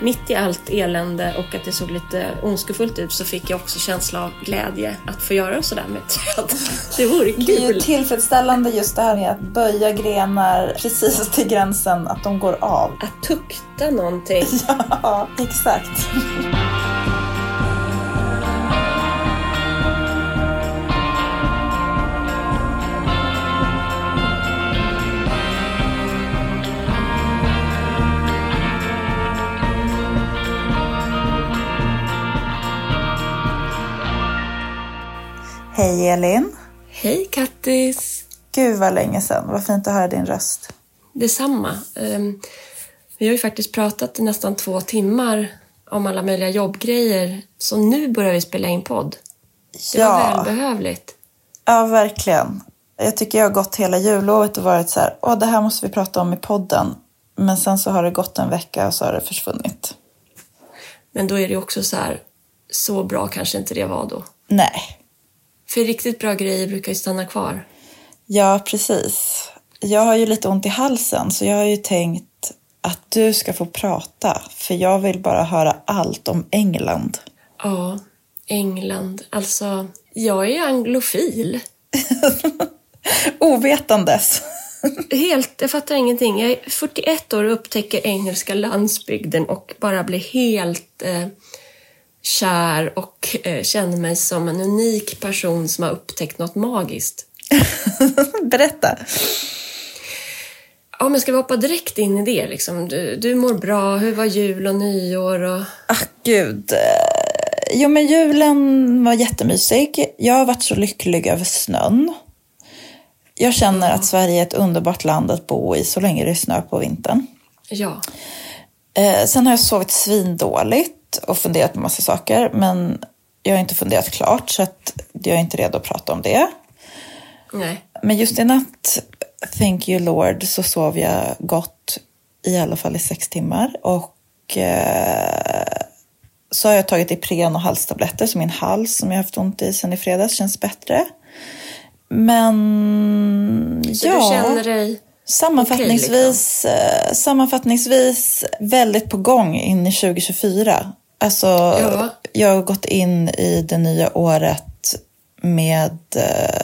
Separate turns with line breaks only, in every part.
mitt i allt elände och att det såg lite ondskefullt ut så fick jag också känsla av glädje att få göra sådär med träd. Det vore
Det är ju
kul.
tillfredsställande just det här med att böja grenar precis till gränsen att de går av.
Att tukta någonting.
Ja, exakt. Hej Elin!
Hej Kattis!
Gud vad länge sedan. Vad fint att höra din röst.
Detsamma. Ehm, Vi har ju faktiskt pratat i nästan två timmar om alla möjliga jobbgrejer. Så nu börjar vi spela in podd. Det var
Ja.
välbehövligt.
Ja, verkligen. Jag tycker jag har gått hela jullovet och varit så här, åh det här måste vi prata om i podden. Men sen så har det gått en vecka och så har det försvunnit.
Men då är det också så här, så bra kanske inte det var då.
Nej,
För riktigt bra grejer brukar ju stanna kvar.
ja precis. Jag har ju lite ont i halsen så jag har ju tänkt att du ska få prata. För jag vill bara höra allt om England.
Ja, England. Alltså, jag är anglofil.
Ovetandes.
Helt, jag fattar ingenting. Jag är 41 år och upptäcker engelska landsbygden och bara blir helt eh, kär och eh, känner mig som en unik person som har upptäckt något magiskt.
Berätta.
Ja, men ska vi hoppa direkt in i det? Liksom? Du, du mår bra, hur var jul och nyår? Och...
Ah, gud. Eh, Jo, men julen var jättemysig. Jag har varit så lycklig över snön. Jag känner att Sverige är ett underbart land att bo i så länge det är snö på vintern.
Ja,
Eh, sen har jag sovit svindåligt och funderat på massa saker, men jag har inte funderat klart så att jag är inte redo att prata om det.
nej.
Men just i natt, thank you Lord, så sov jag gott i alla fall i sex timmar. Och eh, så har jag tagit Ipren och halstabletter så min hals som jag haft ont i sen i fredags känns bättre. Men
Så
ja,
du känner dig...
sammanfattningsvis, eh, sammanfattningsvis väldigt på gång in i 2024. Alltså,
Ja.
jag har gått in i det nya året med eh,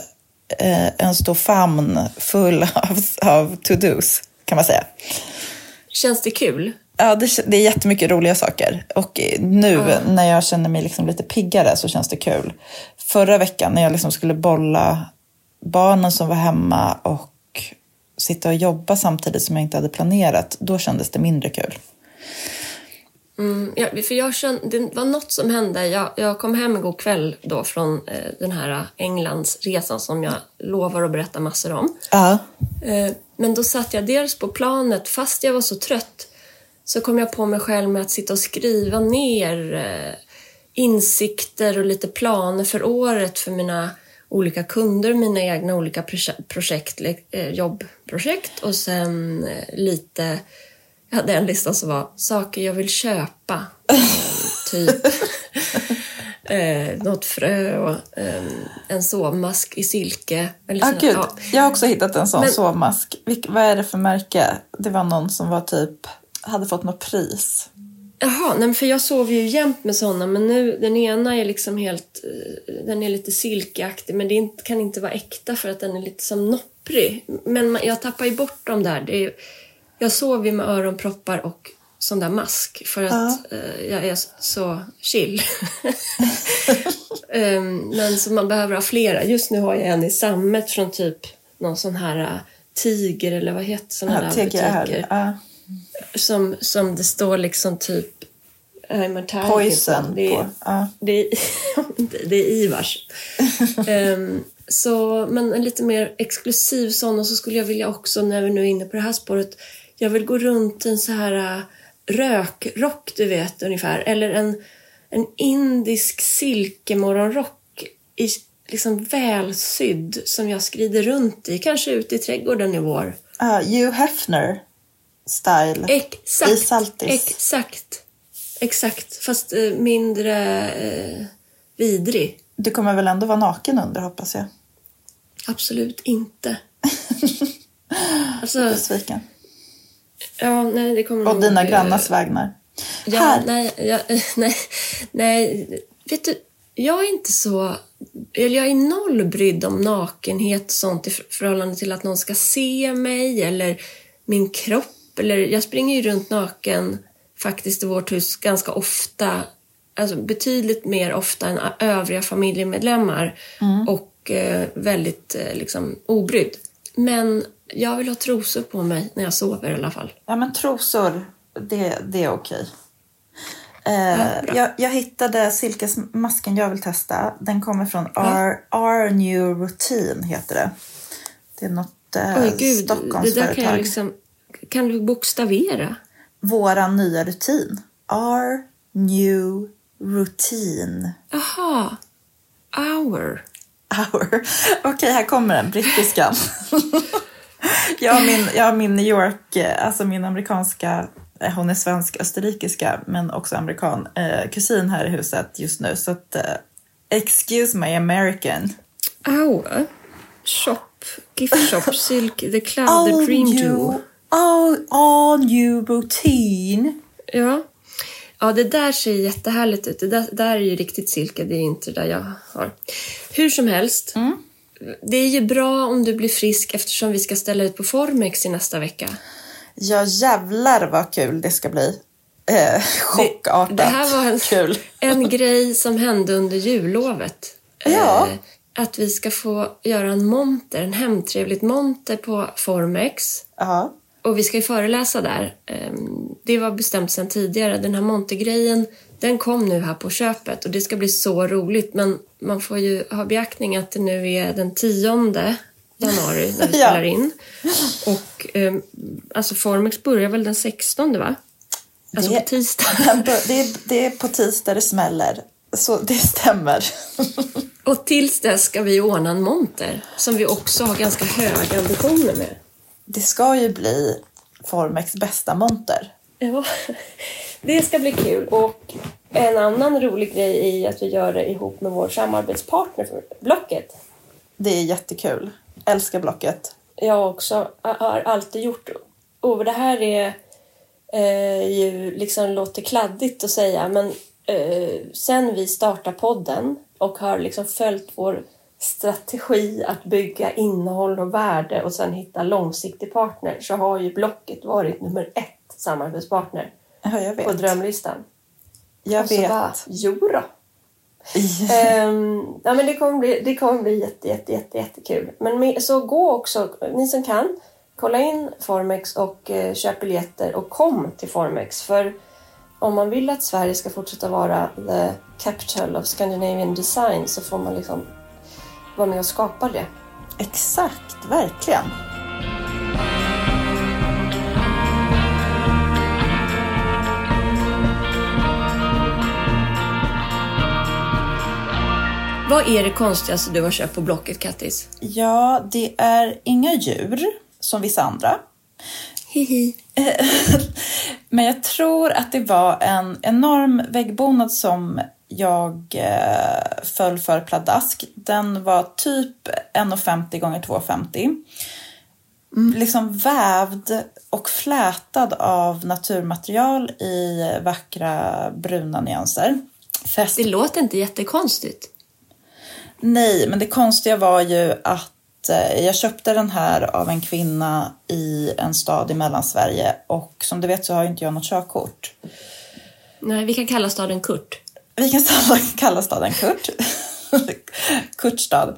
eh, en stor famn full av, av to-dos, kan man säga.
Känns det kul?
Ja, det, det är jättemycket roliga saker. Och nu när jag känner mig liksom lite piggare så känns det kul. Förra veckan när jag liksom skulle bolla barnen som var hemma och sitta och jobba samtidigt som jag inte hade planerat, då kändes det mindre kul.
Mm, ja, för jag kände, det var något som hände. Jag, jag kom hem igår kväll då från eh, den här Englandsresan som jag lovar att berätta massor om.
Ja.
Eh, men då satt jag dels på planet, fast jag var så trött, så kom jag på mig själv med att sitta och skriva ner eh, insikter och lite planer för året för mina olika kunder, mina egna olika proje- projekt, eh, jobbprojekt och sen eh, lite, jag hade en lista som var saker jag vill köpa. Typ eh, något frö och eh, en sovmask i silke. Eller
Ah, gud.
ja.
Jag har också hittat en sån
Men-
sovmask. Vilk, vad är det för märke? Det var någon som var typ, hade fått något pris.
Jaha, nej, för jag sover ju jämt med såna men nu, den ena är liksom helt, eh, den är lite silkeaktig men det kan inte vara äkta för att den är lite som nopprig. Men jag tappar ju bort dem där. Det är, jag sover ju med öronproppar och sån där mask för att eh, jag är så chill. Ehm, men så man behöver ha flera. Just nu har jag en i sammet från typ någon sån här eh, tiger eller vad heter såna
Ja,
där butiker.
Ja.
som, som det står liksom typ I'm a tiger
Poison.
Det är,
på. Ja.
det är, det är Ivars. Ehm, så, men en lite mer exklusiv sån. Och så skulle jag vilja också, när vi nu är inne på det här spåret, jag vill gå runt i en så här äh, rökrock, du vet, ungefär. Eller en, en indisk silkemorgonrock i liksom välsydd som jag skrider runt i. Kanske ute i trädgården i vår.
Ja, Hugh Hefner style.
Exakt.
I saltis.
Exakt. Exakt. Fast eh, mindre eh, vidrig.
Du kommer väl ändå vara naken under hoppas jag.
Absolut inte. alltså,
Besviken.
Ja, nej, det kommer
Och dina grannars vägnar.
Ja,
Här.
nej, jag, nej, nej, vet du, jag är inte så... Eller jag är noll brydd om nakenhet och sånt i för- förhållande till att någon ska se mig eller min kropp. Eller, jag springer ju runt naken faktiskt i vårt hus ganska ofta. Alltså betydligt mer ofta än övriga familjemedlemmar. Och eh, väldigt eh, liksom obrydd. Men jag vill ha trosor på mig när jag sover i alla fall.
Ja, men trosor, det, det är okej.
Ja,
Eh,
bra.
jag, jag hittade silkesmasken jag vill testa. Den kommer från R, R New Routine, heter det. Det är något eh,
Oj, gud.
Stockholmsföretag.
kan jag liksom... Kan du bokstavera?
Våran nya rutin. R New Routine.
Jaha. Hour.
Hour. Okej, här kommer den. Brittiskan. jag, har min, jag har min New York, eh, alltså min amerikanska, eh, hon är svensk-österrikiska men också amerikan, eh, kusin här i huset just nu. Så att, eh, excuse my American.
Hour. Shop. Gift shop. Silk. The cloud. The dream dew.
all, all new routine.
Ja. Ja, det där ser jättehärligt ut. Det där, där är ju riktigt silke. Det är inte det där jag har. Hur som helst. Det är ju bra om du blir frisk eftersom vi ska ställa ut på Formex i nästa vecka.
Ja, jävlar vad kul det ska bli. Eh, chockartat
Det här var en,
kul.
en grej som hände under jullovet.
Ja.
Eh, att vi ska få göra en monter, en hemtrevligt monter på Formex.
Ja.
Och vi ska ju föreläsa där. Ehm, Det var bestämt sedan tidigare. Den här montergrejen, den kom nu här på köpet och det ska bli så roligt. Men man får ju ha beaktning att det nu är den 10 januari när vi spelar in. Och ehm, alltså Formex börjar väl den 16 va? Alltså
Det-
på tisdag.
Det är, det är på tisdag det smäller. Så det stämmer.
Och tills dess ska vi ordna en monter som vi också har ganska höga ambitioner med.
Det ska ju bli Formex bästa monter.
Ja, det ska bli kul. Och en annan rolig grej är att vi gör det ihop med vår samarbetspartner för Blocket.
Det är jättekul. Älskar Blocket.
Jag också har alltid gjort. Och det här är eh, ju liksom låter kladdigt att säga men eh, sen vi startade podden och har liksom följt vår strategi att bygga innehåll och värde och sen hitta långsiktig partner så har ju Blocket varit nummer ett samarbetspartner
Ja, jag
på
vet.
drömlistan.
Jag
Och så
vet.
bara, jo då. Ehm, ja, men det kommer bli, det kommer bli jätte, jätte, jätte, jättekul. Men så gå också, ni som kan, kolla in Formex och eh, köp biljetter och kom till Formex. För om man vill att Sverige ska fortsätta vara the capital of Scandinavian design så får man liksom vara med och skapa det.
Exakt, verkligen.
Vad är det konstigaste du har köpt på Blocket, Kattis?
Ja, det är inga djur som vissa andra.
Hihi.
Men jag tror att det var en enorm väggbonad som jag eh, föll för pladask. Den var typ 1,50 gånger 2,50. Liksom vävd och flätad av naturmaterial i vackra bruna nyanser. Fäst
Det låter inte jättekonstigt.
Nej, men det konstiga var ju att eh, jag köpte den här av en kvinna i en stad i Mellansverige och som du vet så har ju inte jag något körkort.
Nej, vi kan kalla staden Kurt.
Vi kan kalla staden Kurt. Kurtstad.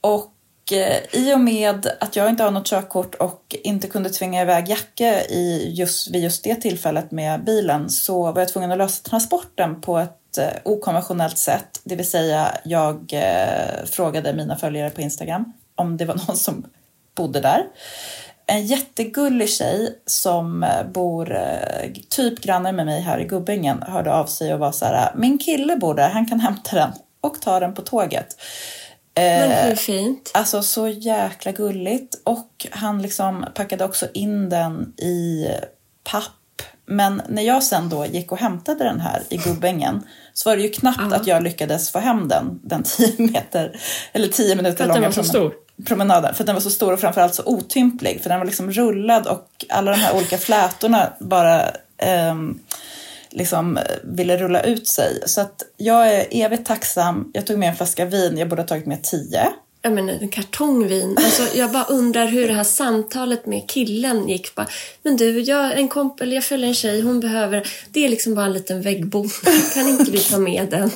Och eh, i och med att jag inte har något körkort och inte kunde tvinga iväg Jacke i just, vid just det tillfället med bilen så var jag tvungen att lösa transporten på ett eh, okonventionellt sätt. Det vill säga jag eh, frågade mina följare på Instagram om det var någon som bodde där. En jättegullig tjej som eh, bor typ granne med mig här i Gubbängen hörde av sig och var så här, min kille bor där, han kan hämta den och ta den på tåget.
Men hur fint?
Alltså så jäkla gulligt. Och han liksom packade också in den i papp. Men när jag sen då gick och hämtade den här i Gubbängen så var det ju knappt
Ja.
att jag lyckades få hem den, den 10 meter, eller 10 minuter
För
långa promenaden. För att den var så stor och framförallt så otymplig. För den var liksom rullad och alla de här olika flätorna bara ehm, liksom ville rulla ut sig. Så att jag är evigt tacksam. Jag tog med en flaska vin, jag borde ha tagit med tio.
Jag menar, en kartong vin. Alltså, jag bara undrar hur det här samtalet med killen gick. Bara, men du, jag, en komp eller jag följer en tjej, hon behöver... Det är liksom bara en liten väggbom. Kan inte vi ta med den?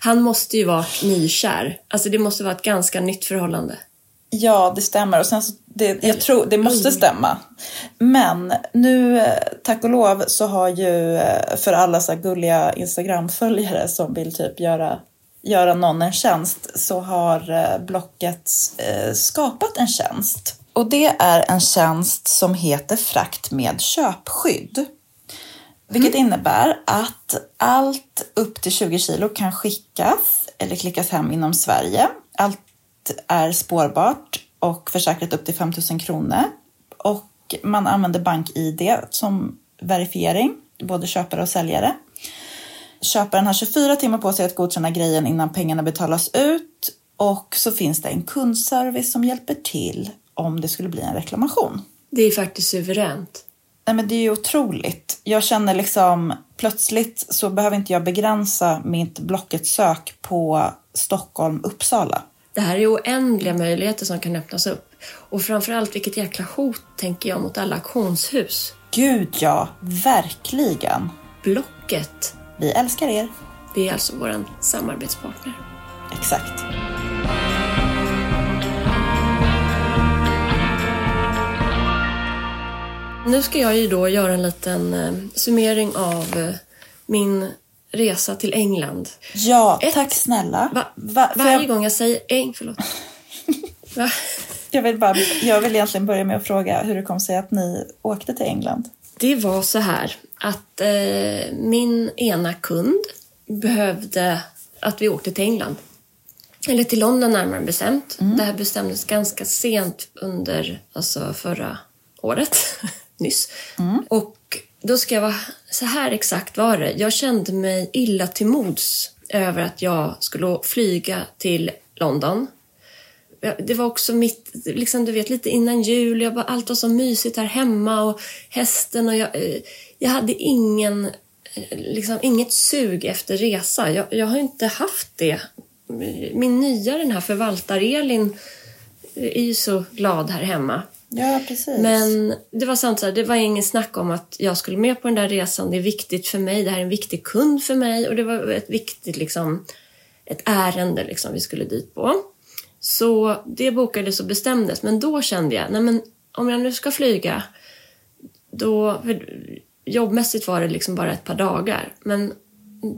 Han måste ju vara nykär. Alltså det måste vara ett ganska nytt förhållande.
Ja, det stämmer. Och sen så, det, jag tror, det måste stämma. Men nu, eh, tack och lov, så har ju eh, för alla så gulliga Instagram-följare som vill typ göra, göra någon en tjänst så har eh, Blocket skapat en tjänst. Och det är en tjänst som heter Frakt med köpskydd. Vilket mm. innebär att allt upp till 20 kilo kan skickas eller klickas hem inom Sverige. Allt är spårbart och försäkrat upp till 5 000 kronor. Och man använder BankID som verifiering, både köpare och säljare. Köparen har 24 timmar på sig att godkänna grejen innan pengarna betalas ut och så finns det en kundservice som hjälper till om det skulle bli en reklamation.
Det är faktiskt suveränt.
Nej, men det är ju otroligt. Jag känner liksom plötsligt så behöver inte jag begränsa mitt Blocket-sök på Stockholm, Uppsala.
Det här är oändliga möjligheter som kan öppnas upp. Och framförallt vilket jäkla hot, tänker jag, mot alla auktionshus.
Gud ja, verkligen.
Blocket.
Vi älskar er.
Det är alltså vår samarbetspartner.
Exakt.
Nu ska jag ju då göra en liten eh, summering av eh, min resa till England.
Ja, Ett, tack snälla.
Va, va, varje jag... gång jag säger Eng, förlåt.
jag, vill bara, jag vill egentligen börja med att fråga hur det kom sig att ni åkte till England.
Det var så här att eh, min ena kund behövde att vi åkte till England. Eller till London närmare bestämt. Mm. Det här bestämdes ganska sent under alltså förra året, nyss. Mm. Och då ska jag vara... Så här exakt var det. Jag kände mig illa till mods över att jag skulle flyga till London. Det var också mitt, liksom du vet, lite innan jul. Jag bara, allt var så mysigt här hemma och hästen och jag, eh, jag hade ingen, eh, liksom inget sug efter resa. Jag, jag har inte haft det. Min nya, den här förvaltar-Elin, är ju så glad här hemma.
Ja, precis.
Men det var sant, så här, det var ingen snack om att jag skulle med på den där resan. Det är viktigt för mig. Det här är en viktig kund för mig och det var ett viktigt liksom, ett ärende liksom, vi skulle dit på. Så det bokades och bestämdes. Men då kände jag, nej men om jag nu ska flyga, då... Jobbmässigt var det liksom bara ett par dagar. Men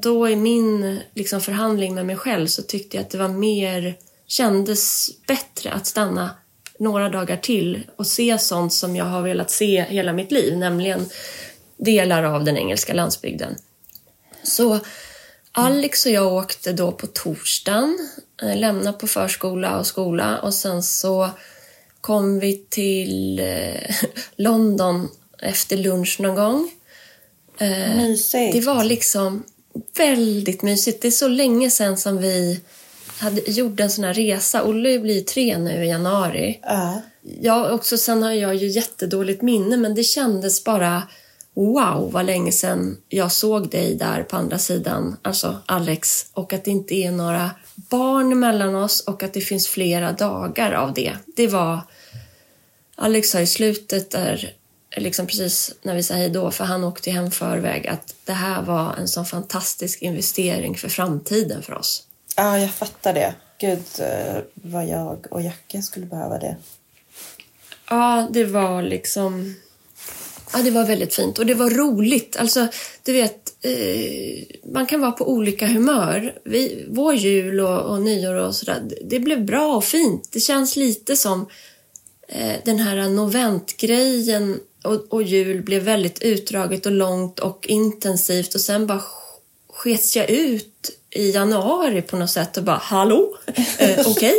då i min liksom, förhandling med mig själv så tyckte jag att det var mer, kändes bättre att stanna några dagar till och se sånt som jag har velat se hela mitt liv, nämligen delar av den engelska landsbygden. Så Alex och jag åkte då på torsdagen, eh, lämnade på förskola och skola och sen så kom vi till eh, London efter lunch någon gång.
Eh, mysigt.
Det var liksom väldigt mysigt. Det är så länge sedan som vi hade, gjorde en sån här resa. Olle blir tre nu i januari.
Uh.
Ja, också sen har jag ju jättedåligt minne men det kändes bara wow vad länge sedan jag såg dig där på andra sidan, alltså Alex, och att det inte är några barn mellan oss och att det finns flera dagar av det. Det var... Alex sa i slutet där, liksom precis när vi sa hej då, för han åkte hem förväg, att det här var en sån fantastisk investering för framtiden för oss.
Ja, jag fattar det. Gud, eh, vad jag och Jacke skulle behöva det.
Ja, det var liksom... Ja, det var väldigt fint och det var roligt. Alltså, du vet, eh, man kan vara på olika humör. Vi, vår jul och, och nyår och sådär, det blev bra och fint. Det känns lite som eh, den här noventgrejen och, och jul blev väldigt utdraget och långt och intensivt och sen bara skets jag ut i januari på något sätt och bara hallå, eh, okej,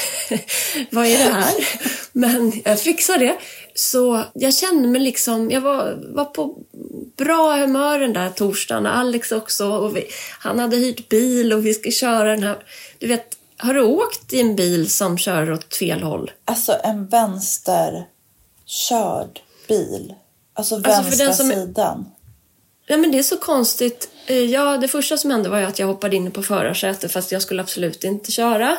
vad är det här? Men jag fixar det. Så jag kände mig liksom, jag var, var på bra humör den där torsdagen, Alex också. Och vi, han hade hyrt bil och vi ska köra den här, du vet, har du åkt i en bil som kör åt fel håll?
Alltså en vänsterkörd bil. Alltså vänstra alltså sidan.
Ja, men det är så konstigt. Eh, Ja, det första som hände var ju att jag hoppade in på förarsätet fast jag skulle absolut inte köra.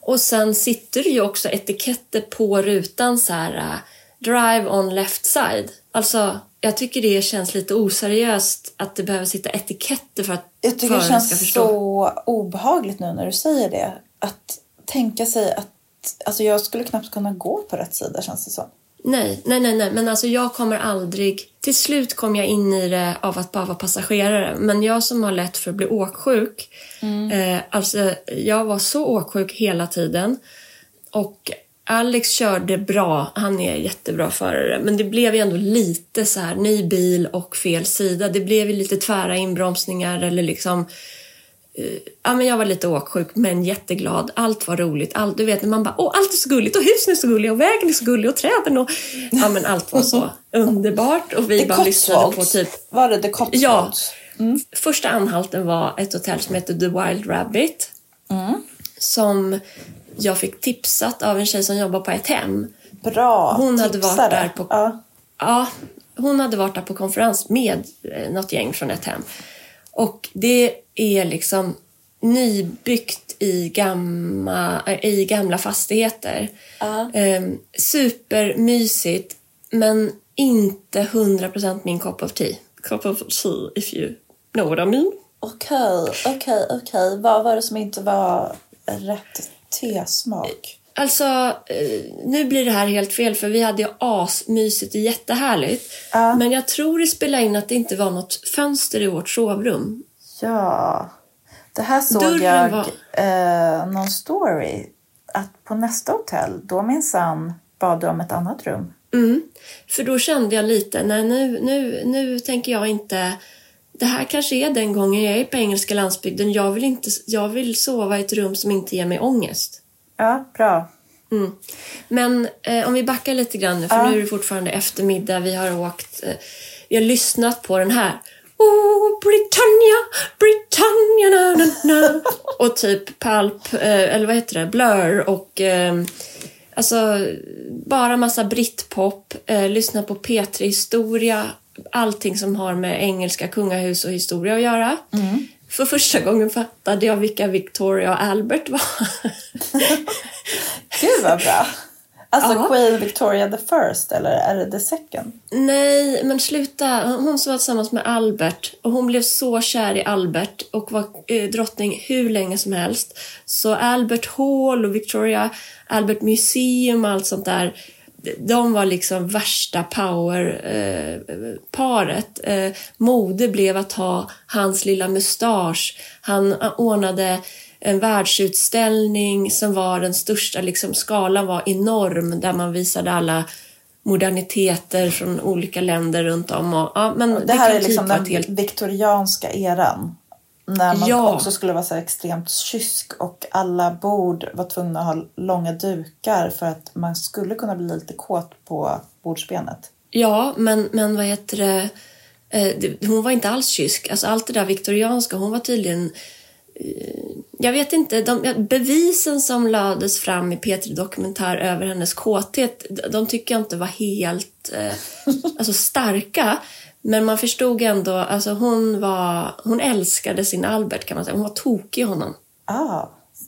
Och sen sitter det ju också etiketter på rutan så här uh, Drive on left side. Alltså, jag tycker det känns lite oseriöst att det behöver sitta etiketter för att
Jag tycker det känns så obehagligt nu när du säger det. Att tänka sig att alltså jag skulle knappt kunna gå på rätt sida känns det som.
Nej, nej, nej, nej. Men alltså jag kommer aldrig... Till slut kom jag in i det av att bara vara passagerare. Men jag som har lätt för att bli åksjuk. Eh, alltså, jag var så åksjuk hela tiden. Och Alex körde bra. Han är jättebra förare. Men det blev ju ändå lite så här ny bil och fel sida. Det blev ju lite tvära inbromsningar eller liksom... eh, Ja, men jag var lite åksjuk men jätteglad. Allt var roligt. Allt, du vet när man bara åh allt är så gulligt och husen är så gulliga och vägen är så gullig och träden och... Ja men allt var så underbart och vi
The
bara lyssnade på typ...
Var det The Cotswolds?
Ja. Första anhalten var ett hotell som heter The Wild Rabbit. Som jag fick tipsat av en tjej som jobbar på ett hem.
Bra.
Hon hade varit
Tipsare.
där på-
Ja.
Ja, hon hade varit där på konferens med eh, något gäng från ett hem. Och det är liksom nybyggt i, gamla, äh, i gamla fastigheter.
Ja.
Ehm, supermysigt, men inte 100% min cup of tea. Cup of tea, if you know what I mean.
Okej, okej, okej. Vad var det som inte var rätt tesmak?
Alltså, eh, nu blir det här helt fel för vi hade ju asmysigt och jättehärligt.
Ja.
Men jag tror det spelade in att det inte var något fönster i vårt sovrum.
Ja. Det här såg
Dörren
jag
var-
eh, någon story. Att på nästa hotell, då minsann bad du om ett annat rum.
Mm. För då kände jag lite, nej nu, nu, nu tänker jag inte... Det här kanske är den gången jag är på engelska landsbygden. Jag vill, inte, jag vill sova i ett rum som inte ger mig ångest.
Ja, bra.
Mm. Men eh, om vi backar lite grann nu, för
Ja.
nu är det fortfarande eftermiddag. Vi har åkt... Eh, vi har lyssnat på den här. Oh, Britannia, Britannia, na, na, na. Och typ Pulp, eh, eller vad heter det, Blur och... Eh, alltså, bara massa britpop. Eh, lyssna på P3 Historia. Allting som har med engelska kungahus och historia att göra. För första gången fattade jag vilka Victoria och Albert var.
Gud vad bra. Alltså
Ja.
Queen Victoria the first eller är det the second?
Nej, men sluta. Hon som var tillsammans med Albert och hon blev så kär i Albert och var eh, drottning hur länge som helst. Så Albert Hall och Victoria Albert Museum och allt sånt där. De var liksom värsta powerparet. Eh, mode blev att ha hans lilla mustasch. Han eh, ordnade en världsutställning som var den största, liksom, skalan var enorm där man visade alla moderniteter från olika länder runt om. Och, ja, men det,
Det här är liksom
typ vara
den
helt...
viktorianska eran. När man
Ja.
också skulle vara så extremt kysk och alla bord var tvungna att ha långa dukar för att man skulle kunna bli lite kåt på bordsbenet.
Ja, men, men vad heter det? Eh? Hon var inte alls kysk. Alltså, allt det där viktorianska, hon var tydligen... Eh, jag vet inte, de, bevisen som lades fram i P3 Dokumentär över hennes kåthet, de, de tycker jag inte var helt eh, alltså starka. Men man förstod ändå, alltså hon var, hon älskade sin Albert kan man säga. Hon var tokig i honom.
Ah,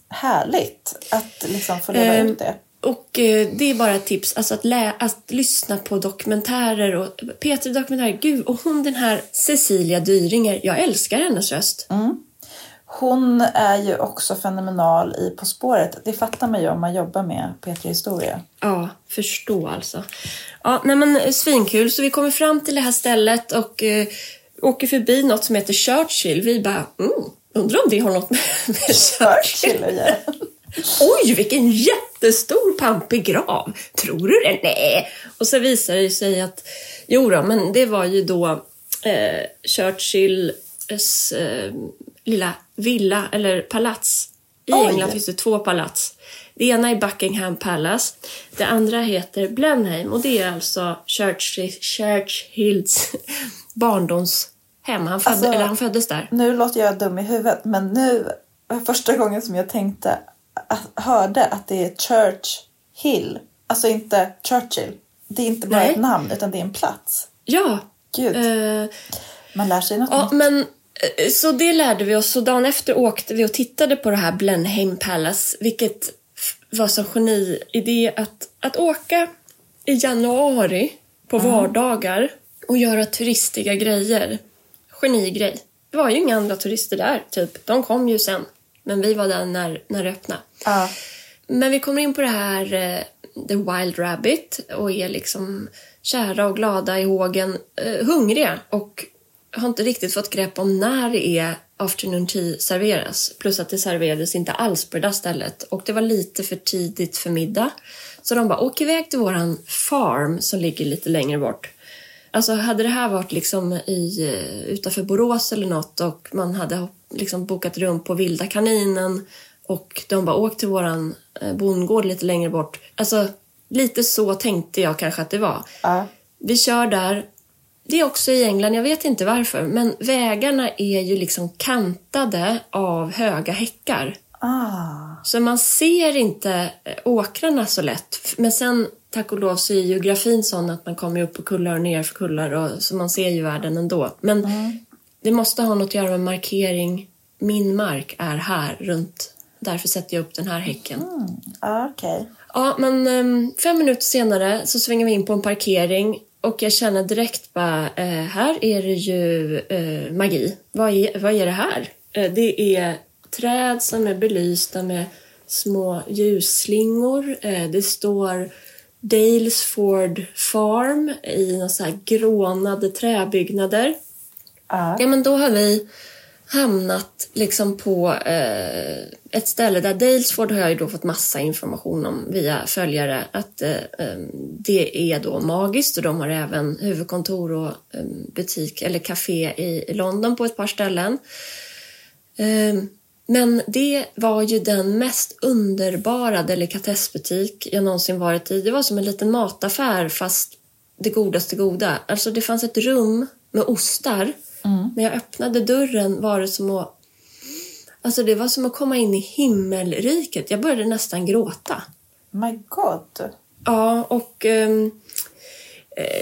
härligt att liksom få leva
Ehm,
ut det.
Och eh, det är bara ett tips, alltså att, lä- att lyssna på dokumentärer och Peter dokumentärer, gud, och hon den här Cecilia Dyringer, jag älskar hennes röst.
Hon är ju också fenomenal i På spåret. Det fattar man ju om man jobbar med P3 Historia.
Ja, förstå alltså. Ja, nej men svinkul, så vi kommer fram till det här stället och eh, åker förbi något som heter Churchill. Vi bara, mm, undrar om det har något med, med Churchill
att göra.
Oj, vilken jättestor pampig grav! Tror du det? Nej. Och så visar det sig att, jo då, men det var ju då eh, Churchills eh, lilla villa, eller palats. I
Oj.
England finns det två palats. Det ena är Buckingham Palace, det andra heter Blenheim och det är alltså Churchill, Churchills barndomshem. Han, födde,
Alltså-
eller han föddes där.
Nu låter jag dum i huvudet men nu var första gången som jag tänkte, hörde att det är Church Hill. Alltså inte Churchill. Det är inte bara
Nej.
ett namn utan det är en plats.
Ja.
Gud.
Eh,
Man lär sig något
Ja,
nytt.
men så det lärde vi oss. Så dagen efter åkte vi och tittade på det här Blenheim Palace, vilket var så geniidé att, att åka i januari på vardagar och göra turistiga grejer. Genigrej. Det var ju inga andra turister där, typ. De kom ju sen. Men vi var där när, när det öppnade.
Ja.
Men vi kommer in på det här eh, The Wild Rabbit och är liksom kära och glada i hågen, eh, hungriga och har inte riktigt fått grepp om när det är afternoon tea serveras. Plus att det serverades inte alls på det där stället och det var lite för tidigt för middag. Så de bara, åk iväg till våran farm som ligger lite längre bort. Alltså hade det här varit liksom i, eh, utanför Borås eller något och man hade liksom bokat rum på Vilda kaninen och de bara åk till våran eh, bondgård lite längre bort. Alltså lite så tänkte jag kanske att det var.
Ja.
Vi kör där. Det är också i England, jag vet inte varför, men vägarna är ju liksom kantade av höga häckar.
Ah.
Så man ser inte eh, åkrarna så lätt. Men sen, tack och lov, så är geografin sån att man kommer upp på kullar och ner för kullar. Och, så man ser ju världen ändå. Men det måste ha något att göra med markering. Min mark är här runt. Därför sätter jag upp den här häcken.
Ja, okej.
Ja, men ehm, fem minuter senare så svänger vi in på en parkering och jag känner direkt bara, eh, här är det ju eh, magi. Vad är, vad är det här? Eh, det är träd som är belysta med små ljusslingor. Eh, det står Dalesford Farm i några så här grånade träbyggnader.
Ja.
Ja, men då har vi hamnat liksom på eh, ett ställe där Dalesford har jag ju då fått massa information om via följare att eh, eh, det är då magiskt och de har även huvudkontor och eh, butik eller café i London på ett par ställen. Eh, men det var ju den mest underbara delikatessbutik jag någonsin varit i. Det var som en liten mataffär fast det godaste goda. Alltså det fanns ett rum med ostar. När jag öppnade dörren var det som att... Alltså det var som att komma in i himmelriket. Jag började nästan gråta.
My God.
Ja, och... eh,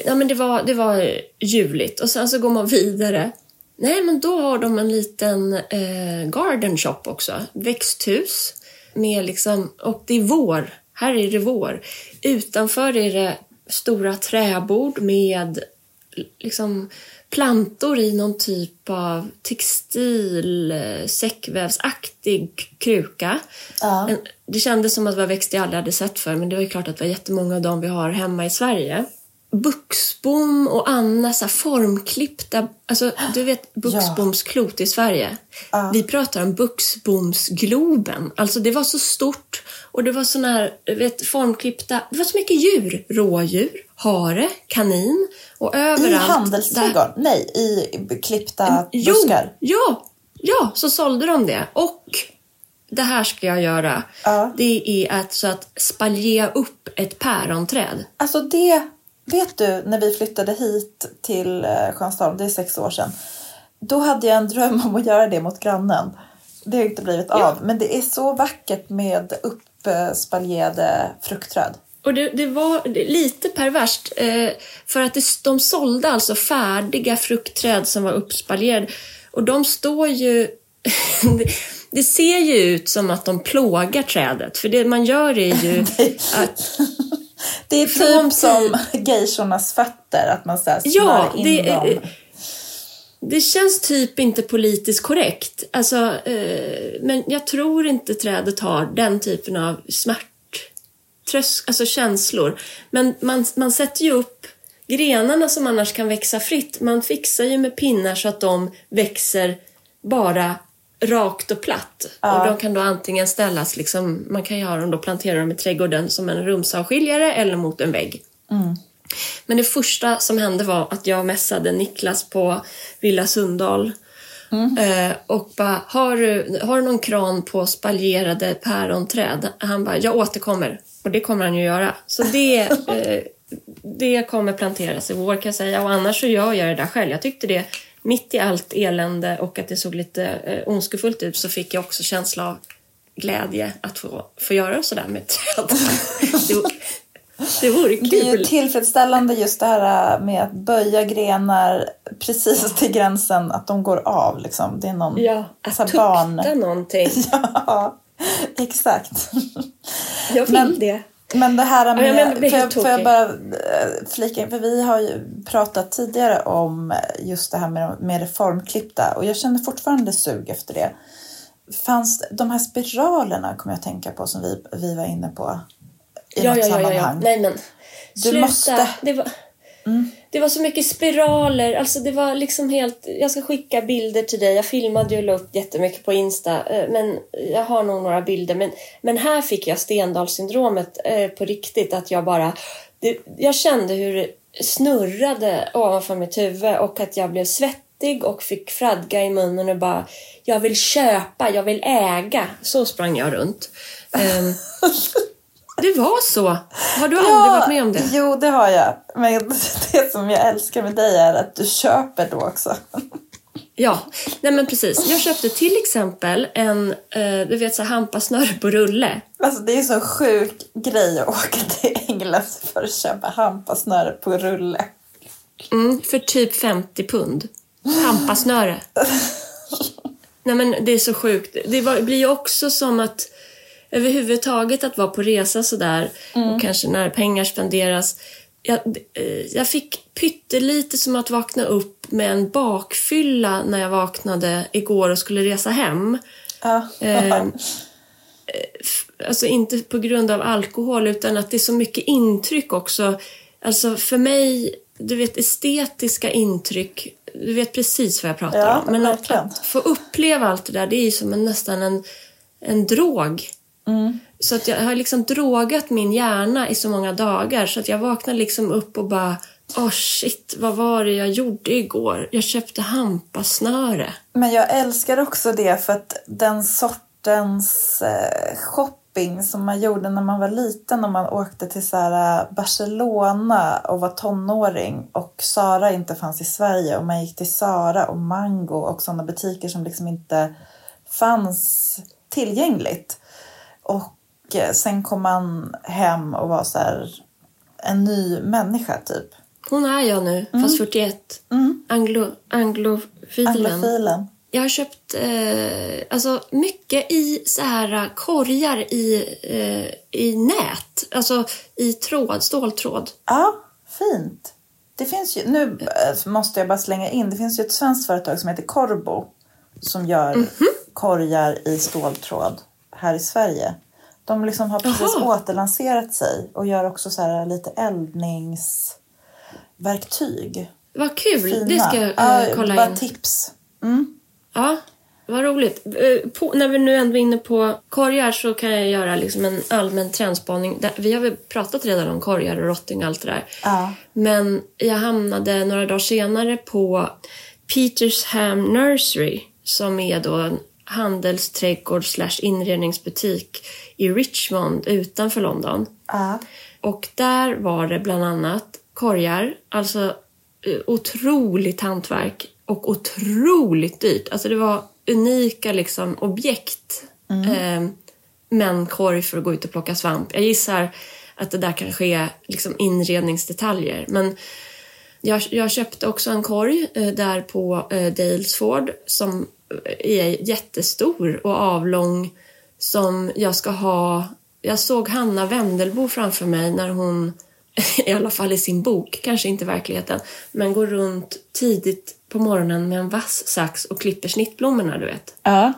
ja, men det var, det var ljuvligt. Och sen så går man vidare. Nej, men då har de en liten eh, garden shop också. Växthus. Med liksom, och det är vår. Här är det vår. Utanför är det stora träbord med liksom plantor i någon typ av textil, eh, säckvävsaktig kruka.
Ja.
Det kändes som att det var växter jag aldrig hade sett för men det var ju klart att det var jättemånga av dem vi har hemma i Sverige. Buxbom och Anna så formklippta, alltså du vet buxbomsklot i Sverige.
Ja.
Vi pratar om buxbomsgloben. Alltså det var så stort och det var såna här, vet, formklippta, det var så mycket djur. Rådjur, hare, kanin och överallt.
I handelsträdgården? Nej, i klippta
Jo,
buskar?
ja, ja, så sålde de det. Och det här ska jag göra.
Ja.
Det är att, så att spaljea upp ett päronträd.
Alltså det, vet du, när vi flyttade hit till eh, Sjönsholm, det är sex år sedan. Då hade jag en dröm om att göra det mot grannen. Det har inte blivit av, men det är så vackert med uppspaljerade fruktträd.
Och det, det var lite perverst. Eh, för att det, de sålde alltså färdiga fruktträd som var uppspaljerade. Och de står ju... det, det ser ju ut som att de plågar trädet. För det man gör är ju att...
Det är
Från
typ som geishornas fötter, att man så här
Ja,
in
det,
dem.
det känns typ inte politiskt korrekt. Alltså, eh, men jag tror inte trädet har den typen av smärttrösk, alltså känslor. Men man, man sätter ju upp grenarna som annars kan växa fritt. Man fixar ju med pinnar så att de växer bara rakt och platt. Och de kan då antingen ställas, liksom, man kan ju ha dem då, plantera dem i trädgården som en rumsavskiljare eller mot en vägg. Men det första som hände var att jag messade Niklas på Villa Sundahl eh, och bara, har du, har du någon kran på spaljerade päronträd? Han bara, jag återkommer. Och det kommer han ju göra. Så det, eh, det kommer planteras i vår kan jag säga. Och annars så gör jag det där själv. Jag tyckte det, mitt i allt elände och att det såg lite eh, ondskefullt ut så fick jag också känsla av glädje att få, få göra sådär med träd. Det- Det vore
Det är ju
kul.
tillfredsställande just det här med att böja grenar precis till gränsen, att de går av. Liksom. Det är någon
Ja,
så
att
barn...
tukta någonting.
Ja, exakt.
Jag vill
Men-
det.
Men det här
Ja,
med...
men det blir
får, jag, får jag bara eh, flika in? För vi har ju pratat tidigare om just det här med, med reformklippta och jag känner fortfarande sug efter det. Fanns de här spiralerna kommer jag att tänka på som vi, vi var inne på i
Ja,
något
ja, ja, ja, ja.
sammanhang.
Nej, men
Du
sluta.
måste- Mm.
Det var... Det var så mycket spiraler. Alltså det var liksom helt... Jag ska skicka bilder till dig. Jag filmade ju och la upp jättemycket på Insta. Eh, men jag har nog några bilder. Men, men här fick jag Stendalssyndromet eh, på riktigt. Att jag bara... Det, jag kände hur det snurrade ovanför mitt huvud och att jag blev svettig och fick fradga i munnen och bara... Jag vill köpa, jag vill äga. Så sprang jag runt. Ehm, Det var så. Har du aldrig varit med om det?
Jo, det har jag. Men det som jag älskar med dig är att du köper då också.
Ja, nej men precis. Jag köpte till exempel en, eh, du vet så hampasnöre på rulle.
Alltså det är så sjuk grej att åka till England för att köpa hampasnöre på rulle.
Mm, för typ 50 pund. Hampasnöre. nej men det är så sjukt. Det var, blir ju också som att överhuvudtaget att vara på resa sådär och kanske när pengar spenderas. Jag, eh, jag fick pyttelite som att vakna upp med en bakfylla när jag vaknade igår och skulle resa hem.
Ja.
Eh, alltså inte på grund av alkohol utan att det är så mycket intryck också. Alltså för mig, du vet estetiska intryck, du vet precis vad jag pratar
Ja,
om. Men att, att få uppleva allt det där, det är ju som en, nästan en, en drog.
Mm.
Så att jag har liksom drogat min hjärna i så många dagar så att jag vaknar liksom upp och bara Åh shit, vad var det jag gjorde igår? Jag köpte hampasnöre.
Men jag älskar också det för att den sortens eh, shopping som man gjorde när man var liten och man åkte till så här, eh, Barcelona och var tonåring och Sara inte fanns i Sverige och man gick till Sara och Mango och sådana butiker som liksom inte fanns tillgängligt. Och eh, sen kom man hem och var så här en ny människa typ.
Hon är jag nu, fast 41. Anglo, anglofilen.
Anglofilen.
Jag har köpt eh, alltså mycket i så här korgar i, eh, i nät. Alltså i tråd, ståltråd.
Ja, fint. Det finns ju, nu eh, måste jag bara slänga in, det finns ju ett svenskt företag som heter Corbo som gör
Mhm.
korgar i ståltråd här i Sverige. De liksom har precis
Jaha.
återlanserat sig och gör också så här lite eldningsverktyg.
Vad kul!
Fina.
Det ska jag
Ja,
eh, kolla
bara
in.
tips. Mm.
Ja, vad roligt. Eh, På, när vi nu ändå är inne på korgar så kan jag göra liksom en allmän trendspaning. Vi har väl pratat redan om korgar och rotting och allt det där.
Ja.
Men jag hamnade några dagar senare på Petersham Nursery som är då en handelsträdgård slash inredningsbutik i Richmond utanför London.
Ja.
Och där var det bland annat korgar, alltså eh, otroligt hantverk och otroligt dyrt. Alltså det var unika liksom objekt. Eh, men korg för att gå ut och plocka svamp. Jag gissar att det där kanske är liksom inredningsdetaljer. Men jag, jag köpte också en korg eh, där på eh, Dalesford som är jättestor och avlång som jag ska ha... Jag såg Hanna Wendelbo framför mig när hon, i alla fall i sin bok, kanske inte i verkligheten, men går runt tidigt på morgonen med en vass sax och klipper snittblommorna, du vet.
ja.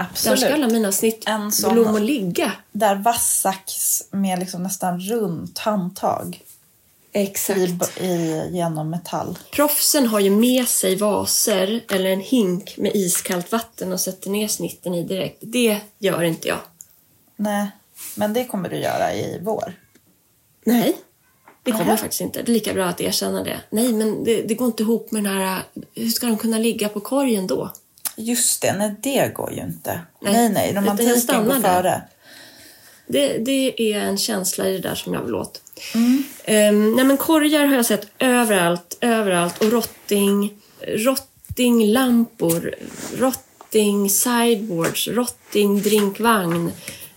Där
Absolut.
ska alla mina snittblommor ligga.
Där vassax med liksom nästan runt handtag
Exakt.
i, i, genom metall.
Proffsen har ju med sig vaser eller en hink med iskallt vatten och sätter ner snitten i direkt. Det gör inte jag.
Nej, men det kommer du göra i vår.
Nej, det kommer
Nähä.
faktiskt inte. Det är lika bra att erkänna det. Nej, men det, det går inte ihop med den här... Hur ska de kunna ligga på korgen då?
Just det, nej det går ju inte.
Nej,
Nej, nej,
jag
romantiken går före.
Det, det är en känsla i det där som jag vill åt. Ehm, nej, men korgar har jag sett överallt, överallt. Och rotting, rottinglampor, rotting sideboards, rotting drinkvagn.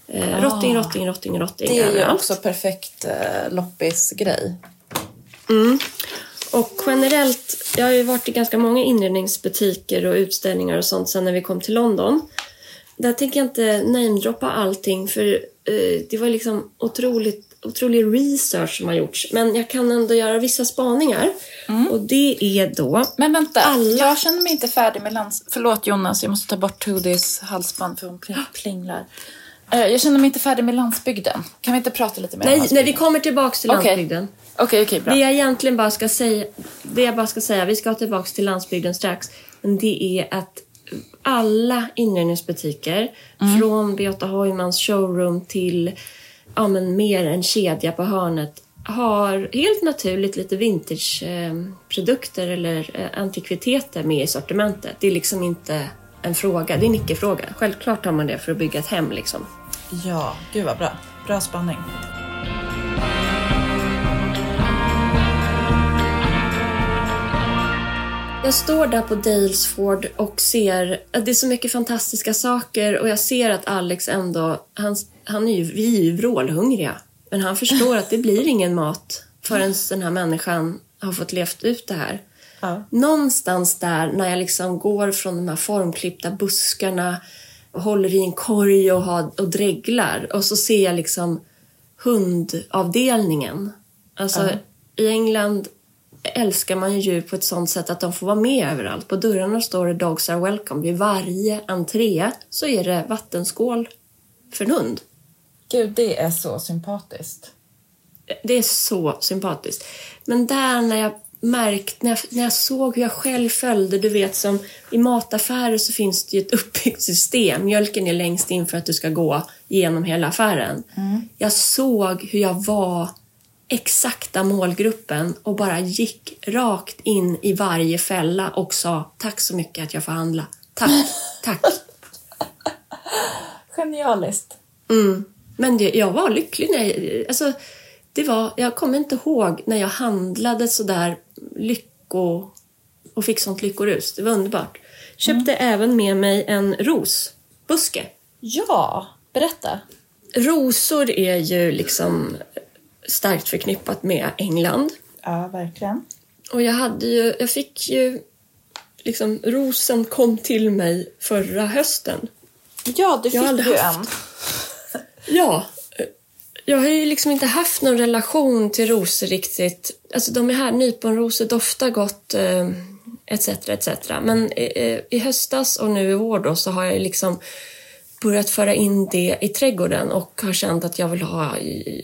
Eh, Rotting, rotting, rotting, rotting
Det är ju också perfekt eh, loppisgrej.
Och generellt, jag har ju varit i ganska många inredningsbutiker och utställningar och sånt sen när vi kom till London. Där tänker jag inte namedroppa allting för eh, det var liksom otroligt, otrolig research som har gjorts. Men jag kan ändå göra vissa spaningar. Och det är då...
Men vänta,
Alla-
jag känner mig inte färdig med lands... Förlåt Jonas, jag måste ta bort Tudis halsband för hon pling- plinglar. Eh, jag känner mig inte färdig med landsbygden. Kan vi inte prata lite mer om
Nej,
landsbygden?
nej, vi kommer tillbaks till
Okej.
landsbygden.
Okej, okej, bra.
Det jag egentligen bara ska säga, det jag bara ska säga, vi ska tillbaka till landsbygden strax, men det är att alla inredningsbutiker, från Beata Hoymans showroom till ja, men mer en kedja på hörnet, har helt naturligt lite vintageprodukter eller eh, antikviteter med i sortimentet. Det är liksom inte en fråga, det är en icke-fråga. Självklart har man det för att bygga ett hem liksom.
Ja, gud vad bra. Bra spaning.
Jag står där på Dalesford och ser att det är så mycket fantastiska saker och jag ser att Alex ändå, han, han är ju, vi är ju vrålhungriga. Men han förstår att det blir ingen mat förrän den här människan har fått levt ut det här.
Ja.
Någonstans där när jag liksom går från de här formklippta buskarna och håller i en korg och, har, och dreglar och så ser jag liksom hundavdelningen. Alltså i England älskar man ju djur på ett sånt sätt att de får vara med överallt. På dörrarna står det Dogs are welcome. Vid varje entré så är det vattenskål för en hund.
Gud, det är så sympatiskt.
Det är så sympatiskt. Men där när jag märkt, när jag, när jag såg hur jag själv följde, du vet som i mataffärer så finns det ju ett uppbyggt system. Mjölken är längst in för att du ska gå genom hela affären. Jag såg hur jag var exakta målgruppen och bara gick rakt in i varje fälla och sa tack så mycket att jag får handla. Tack, tack.
Genialiskt.
Mm. Men det, jag var lycklig när jag, alltså, det var, jag kommer inte ihåg när jag handlade sådär lycko och fick sånt lyckorus. Det var underbart. Köpte även med mig en rosbuske.
Ja, berätta.
Rosor är ju liksom starkt förknippat med England.
Ja, verkligen.
Och jag hade ju, jag fick ju liksom, rosen kom till mig förra hösten.
Ja, du fick ju
haft-
en.
Ja. Jag har ju liksom inte haft någon relation till rosor riktigt. Alltså de är här, nyponrosor doftar gott, eh, etc. etc. Men i höstas och nu i vår då så har jag liksom börjat föra in det i trädgården och har känt att jag vill ha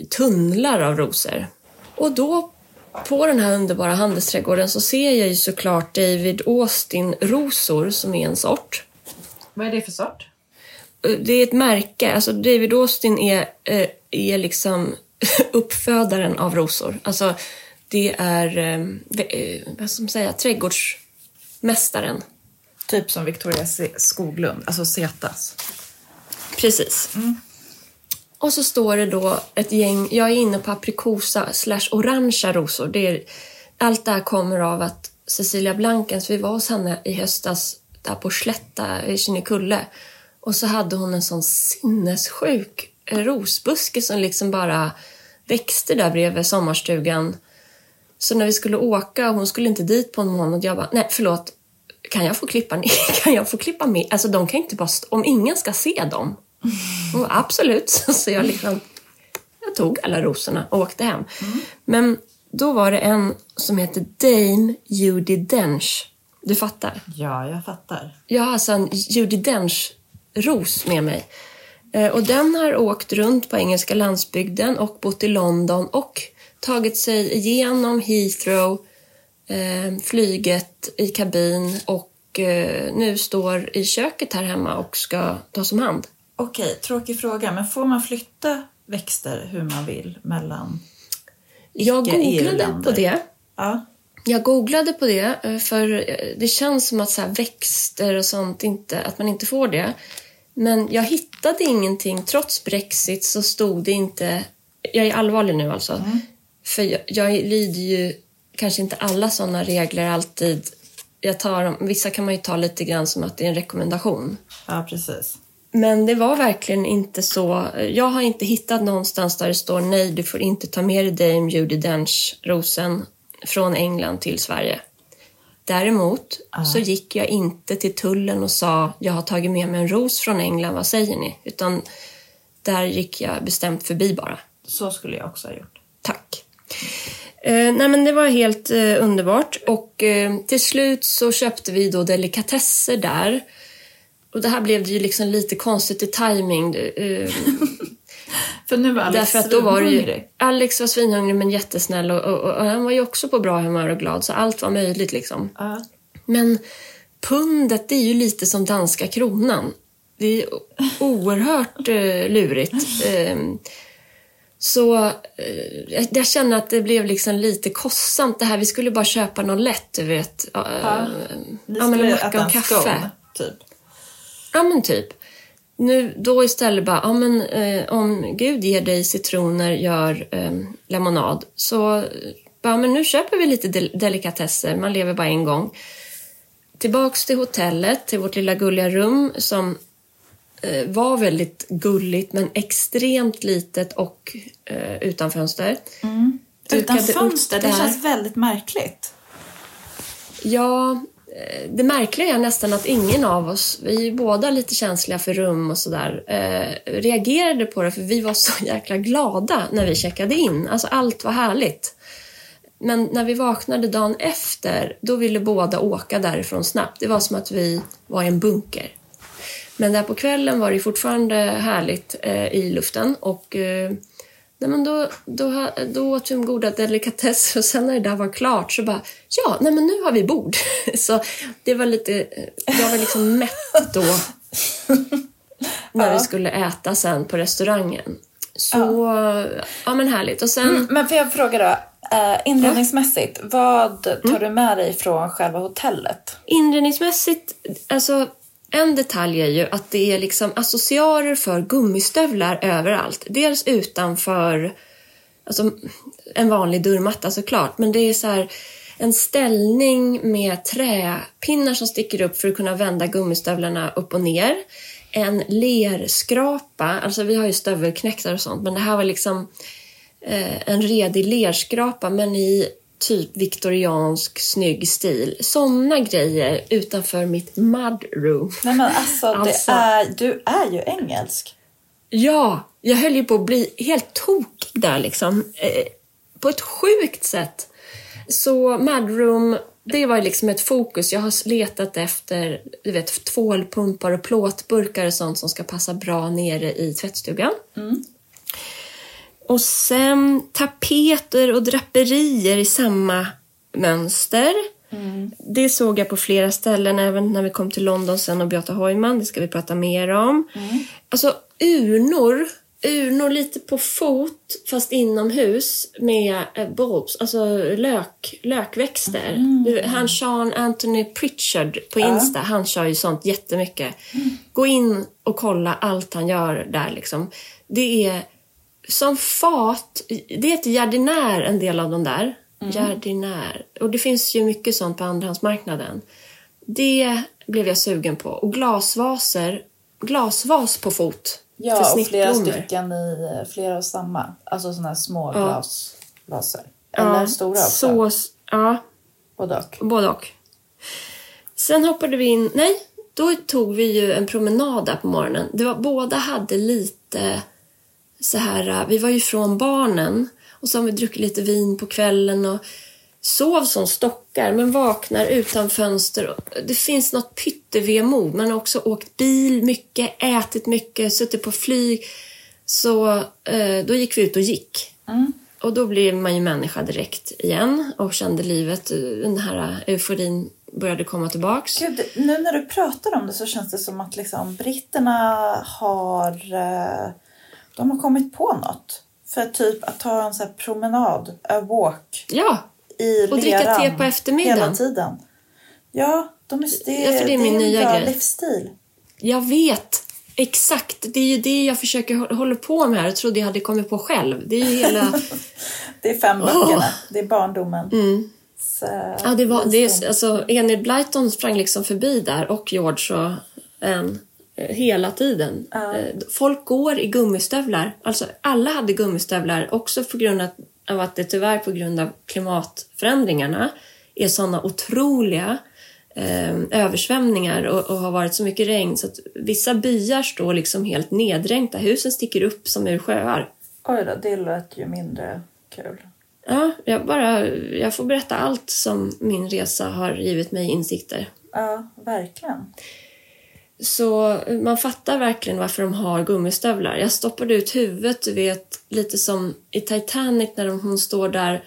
tunnlar av rosor. Och då på den här underbara handelsträdgården så ser jag ju såklart David Austin-rosor som är en sort.
Vad är det för sort?
Det är ett märke. Alltså David Austin är, eh, är liksom uppfödaren av rosor. Alltså det är, eh, eh, vad ska man säga, trädgårdsmästaren.
Typ som Victoria Skoglund, alltså Cetas.
Precis. Och så står det då ett gäng, jag är inne på aprikosa slash orangea rosor. Det är, allt det här kommer av att Cecilia Blankens, vi var hos henne i höstas där på Slätta i Kinnekulle. Och så hade hon en sån sinnessjuk rosbuske som liksom bara växte där bredvid sommarstugan. Så när vi skulle åka, hon skulle inte dit på en månad, jag bara, nej förlåt, kan jag få klippa ner? Kan jag få klippa med? Alltså de kan inte bara, st- om ingen ska se dem. Och absolut, så jag liksom, jag tog alla rosorna och åkte hem. Men då var det en som heter Dame Judi Dench. Du fattar?
Ja, jag fattar.
Jag har alltså en Judi Dench-ros med mig. Eh, Och den har åkt runt på engelska landsbygden och bott i London och tagit sig igenom Heathrow, eh, flyget i kabin och eh, nu står i köket här hemma och ska tas om hand.
Okej, tråkig fråga, men får man flytta växter hur man vill mellan
Jag googlade på det.
Ja.
Jag googlade på det för det känns som att så växter och sånt inte, att man inte får det. Men jag hittade ingenting. Trots Brexit så stod det inte... Jag är allvarlig nu alltså. För jag, jag lyder ju kanske inte alla sådana regler alltid. Jag tar dem, vissa kan man ju ta lite grann som att det är en rekommendation.
ja, precis.
Men det var verkligen inte så. Jag har inte hittat någonstans där det står nej, du får inte ta med dig Dame Judi Dench-rosen från England till Sverige. Däremot så gick jag inte till tullen och sa jag har tagit med mig en ros från England, vad säger ni? Utan där gick jag bestämt förbi bara.
Så skulle jag också ha gjort.
Tack. Eh, nej men det var helt eh, underbart och eh, till slut så köpte vi då delikatesser där. Och det här blev det ju liksom lite konstigt i timing. Eh,
För nu var Alex
därför att då var det ju. Alex var svinhungrig men jättesnäll och, och, och han var ju också på bra humör och glad så allt var möjligt liksom.
Ja.
Men pundet det är ju lite som danska kronan. Det är oerhört eh, lurigt. Ehm, så eh, jag, känner att det blev liksom lite kostsamt det här. Vi skulle bara köpa något lätt, du vet. Ja,
Ja.
eh,
Ni
ja, men macka och kaffe.
scone, typ.
Ja, men typ. Nu, då istället bara, ja men eh, om Gud ger dig citroner, gör eh, lemonad. Så, eh, ja men nu köper vi lite del- delikatesser, man lever bara en gång. Tillbaks till hotellet, till vårt lilla gulliga rum som eh, var väldigt gulligt men extremt litet och eh, utan fönster.
Utan
Dukade upp
fönster, det känns väldigt märkligt.
Ja, Eh, det märkliga är nästan att ingen av oss, vi är båda lite känsliga för rum och sådär, eh, reagerade på det för vi var så jäkla glada när vi checkade in. Alltså allt var härligt. Men när vi vaknade dagen efter, då ville båda åka därifrån snabbt. Det var som att vi var i en bunker. Men där på kvällen var det fortfarande härligt eh, i luften och eh, nej men då, då, då åt vi en goda delikatesser och sen när det där var klart så bara ja, nej men nu har vi bord. så det var lite, jag var liksom mätt då när vi skulle äta sen på restaurangen. Så, ja, men härligt. Och sen,
Men får jag fråga då, eh, inredningsmässigt, vad tar du med dig från själva hotellet?
Inredningsmässigt, alltså en detalj är ju att det är liksom accessoarer för gummistövlar överallt. Dels utanför alltså, en vanlig dörrmatta såklart, men det är så här en ställning med träpinnar som sticker upp för att kunna vända gummistövlarna upp och ner. En lerskrapa, alltså vi har ju stövelknäcktar och sånt, men det här var liksom eh, en redig lerskrapa men i typ viktoriansk snygg stil. Såna grejer utanför mitt mudroom.
Nej men alltså,
Alltså.
Det är, du är ju engelsk.
Ja, jag höll ju på att bli helt tokig där liksom. Eh, på ett sjukt sätt. Så Madroom, det var liksom ett fokus. Jag har letat efter du vet, tvålpumpar och plåtburkar och sånt som ska passa bra nere i tvättstugan. Och sen tapeter och draperier i samma mönster. Det såg jag på flera ställen, även när vi kom till London sen och Beata Heumann. Det ska vi prata mer om. Alltså urnor, urnor lite på fot fast inomhus med eh, bulbs, alltså lök, lökväxter. Du, han Sean Anthony Pritchard på Insta, han kör ju sånt jättemycket. Gå in och kolla allt han gör där liksom. Det är som fat, det heter jardinär en del av de där. Jardinär. Och det finns ju mycket sånt på andrahandsmarknaden. Det blev jag sugen på. Och glasvaser, glasvas på fot. för
Ja, och flera stycken i eh, flera och samma. Alltså sådana här små
Ja.
glasvaser. Eller stora också.
Så, ja,
Både och.
både och. Sen hoppade vi in, nej, då tog vi ju en promenad där på morgonen. Det var, båda hade lite så här, vi var ju från barnen och så har vi druckit lite vin på kvällen och sov som stockar men vaknar utan fönster. Det finns något pytte-vemod. Man har också åkt bil mycket, ätit mycket, suttit på flyg. Så eh, då gick vi ut och gick. Och då blev man ju människa direkt igen och kände livet, den här euforin började komma tillbaks.
Gud, nu när du pratar om det så känns det som att liksom britterna har, de har kommit på något. För typ att ta en här promenad, a walk,
Ja,
i
Och dricka te på eftermiddagen.
Hela tiden. Ja, de är, det,
Ja, för det är min
en
nya
bra
grej.
livsstil.
jag vet. Exakt. Det är ju det jag försöker hå- hålla på med här och trodde jag hade kommit på själv. Det är ju hela...
Det är fem böckerna. Det är barndomen.
Mm.
Så,
Ja, det var, det är, alltså, Enid Blyton sprang liksom förbi där och George och eh, hela tiden. Eh, Folk går i gummistövlar. Alltså alla hade gummistövlar också på grund av, av att det tyvärr på grund av klimatförändringarna är sådana otroliga eh, översvämningar och, och har varit så mycket regn så att vissa byar står liksom helt neddränkta. Husen sticker upp som ur sjöar.
Oj då, det lät ju mindre kul.
Ja, jag, bara, jag får berätta allt som min resa har givit mig insikter.
Ja, verkligen.
Så man fattar verkligen varför de har gummistövlar. Jag stoppade ut huvudet, du vet, lite som i Titanic när hon står där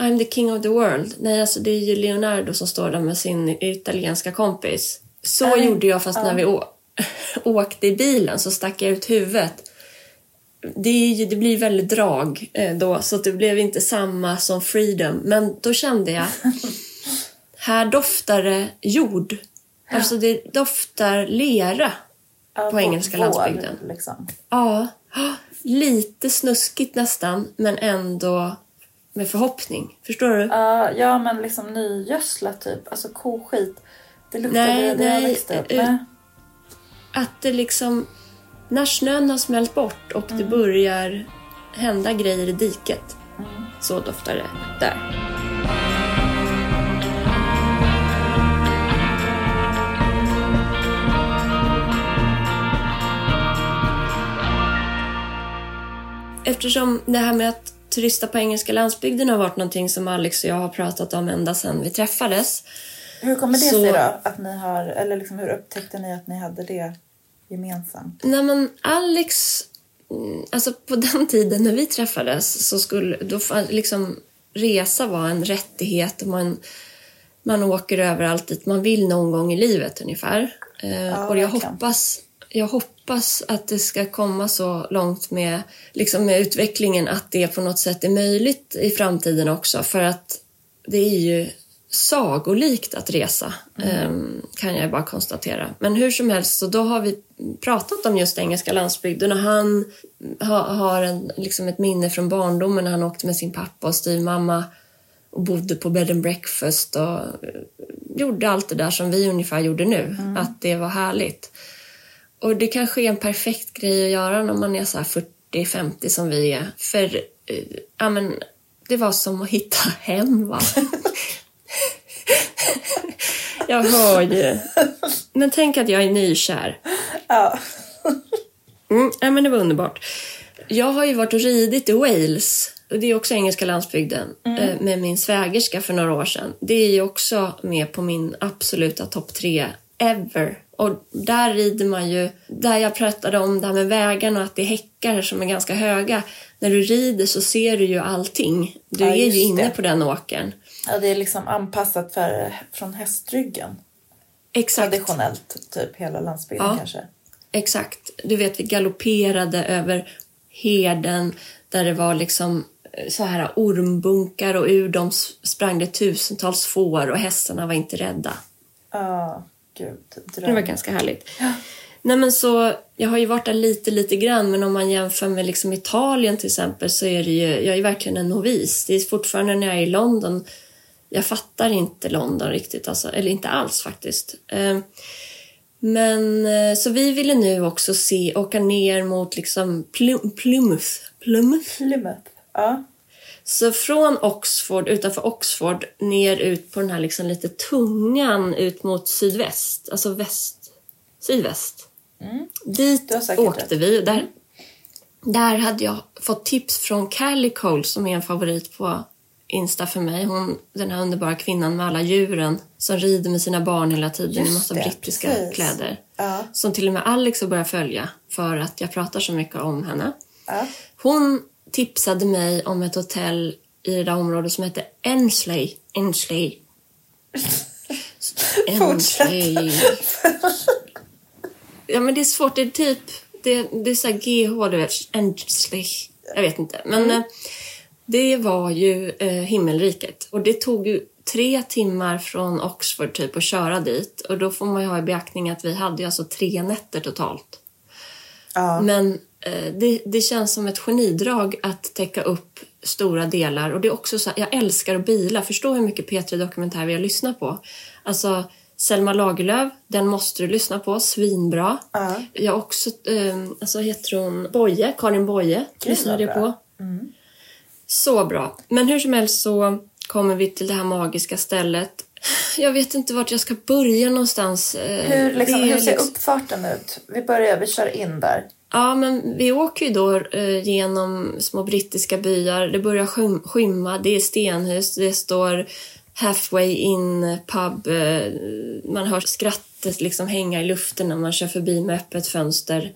I'm the king of the world. Nej, alltså det är ju Leonardo som står där med sin italienska kompis. Så
Nej,
gjorde jag fast
ja.
när vi åkte i bilen så stack jag ut huvudet. Det, ju, det blir väldigt drag eh, då, så det blev inte samma som Freedom. Men då kände jag, här doftar det jord. Alltså det doftar lera.
Ja,
På engelska
vår,
landsbygden.
Liksom.
Ja, lite snuskigt nästan, men ändå med förhoppning. Förstår du?
Ja, ja, men liksom nygödslat typ. Alltså koskit. Det luktar
Nej,
det där jag
nej,
växte upp
eh,
med.
Att det liksom... När snön har smält bort och det börjar hända grejer i diket. Så doftar det där. Eftersom det här med att turista på engelska landsbygden har varit någonting som Alex och jag har pratat om ända sedan vi träffades.
Hur kommer det
så-
sig då? Att ni har, eller liksom, hur upptäckte ni att ni hade det gemensamt?
Nej men Alex, mm, alltså på den tiden när vi träffades så skulle, då liksom resa var en rättighet och man, man åker överallt dit man vill någon gång i livet ungefär. Eh, och jag
verkligen.
hoppas, jag hoppas att det ska komma så långt med, liksom med utvecklingen att det på något sätt är möjligt i framtiden också för att det är ju sagolikt att resa, ehm, kan jag bara konstatera. Men hur som helst, så då har vi pratat om just engelska landsbygden och han ha, har en, liksom ett minne från barndomen när han åkte med sin pappa och styvmamma och bodde på bed and breakfast och eh, gjorde allt det där som vi ungefär gjorde nu. Att det var härligt. Och det kanske är en perfekt grej att göra när man är så här 40-50 som vi är. För eh, ja, men, det var som att hitta hem va. jag hör ju. Men tänk att jag är nykär.
Ja.
Mm, ja, men det var underbart. Jag har ju varit och ridit i Wales, och det är också engelska landsbygden, eh, med min svägerska för några år sedan. Det är ju också med på min absoluta topp tre ever. Och där rider man ju, där jag pratade om det här med vägarna och att det är häckar som är ganska höga. När du rider så ser du ju allting. Du
Ja,
är ju inne
det.
på den åkern.
ja, det är liksom anpassat för, från hästryggen.
Exakt.
Traditionellt, typ hela landsbygden
Ja.
kanske.
Exakt. Du vet, vi galopperade över herden där det var liksom eh, så här ormbunkar och ur dem sprang det tusentals får och hästarna var inte rädda.
Ja, gud.
Det var
Dröm.
ganska härligt. Nej, men så, jag har ju varit där lite, lite grann, men om man jämför med liksom Italien till exempel så är det ju, jag är verkligen en novis. Det är fortfarande när jag är i London, jag fattar inte London riktigt, alltså, eller inte alls faktiskt. Eh, Men eh, så vi ville nu också se, åka ner mot liksom Plym- Plymouth. Plymouth?
Plymouth. Ja.
Så från Oxford, utanför Oxford, ner ut på den här liksom lite tungan ut mot sydväst, alltså väst, sydväst. Dit
har säkert
åkte
rätt.
vi. Där, där hade jag fått tips från Callie Cole som är en favorit på Insta för mig. Hon, den här underbara kvinnan med alla djuren som rider med sina barn hela tiden i
Just
massa
det,
brittiska
precis.
kläder.
Ja.
Som till och med Alex har börjat följa för att jag pratar så mycket om henne.
Ja.
Hon tipsade mig om ett hotell i det där området som heter Ensley. Ensley. Ensley. Ja, men det är svårt. Det är typ... Det, det är så här GH, du vet. Ensley. Jag vet inte. Men eh, det var ju eh, himmelriket. Och det tog ju tre timmar från Oxford typ att köra dit. Och då får man ju ha i beaktning att vi hade ju alltså tre nätter totalt.
Ja.
Men det, det känns som ett genidrag att täcka upp stora delar. Och det är också så jag älskar att bila. Förstå hur mycket P3 Dokumentär vi har lyssnat på. Alltså Selma Lagerlöf, den måste du lyssna på, svinbra.
Ja.
Jag också, eh, alltså heter hon Boye, Karin Boye, lyssnade jag på.
Mm.
Så bra. Men hur som helst så kommer vi till det här magiska stället. Jag vet inte vart jag ska börja någonstans. Eh,
Hur, liksom, hur ser
liksom-
uppfarten ut? Vi börjar, vi kör in där.
Ja, men vi åker ju då eh, genom små brittiska byar. Det börjar skym- skymma, det är stenhus, det står halfway in pub. Eh, man hör skrattet liksom hänga i luften när man kör förbi med öppet fönster.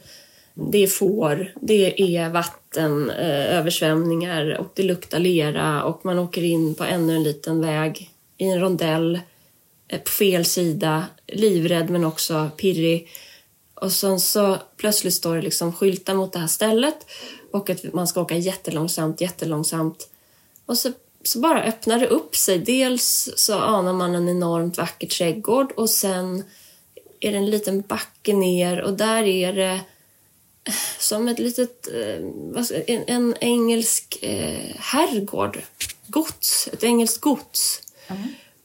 Det är får, det är e, vatten, eh, översvämningar och det luktar lera och man åker in på ännu en liten väg i en rondell eh, på fel sida, livrädd men också pirrig. Och sen så plötsligt står det liksom skyltar mot det här stället och att man ska åka jättelångsamt, jättelångsamt. Och så, så bara öppnar det upp sig. Dels så anar man en enormt vacker trädgård och sen är det en liten backe ner och där är det eh, som ett litet, eh, en, en engelsk eh, herrgård. Gods, ett engelskt gods. Mm.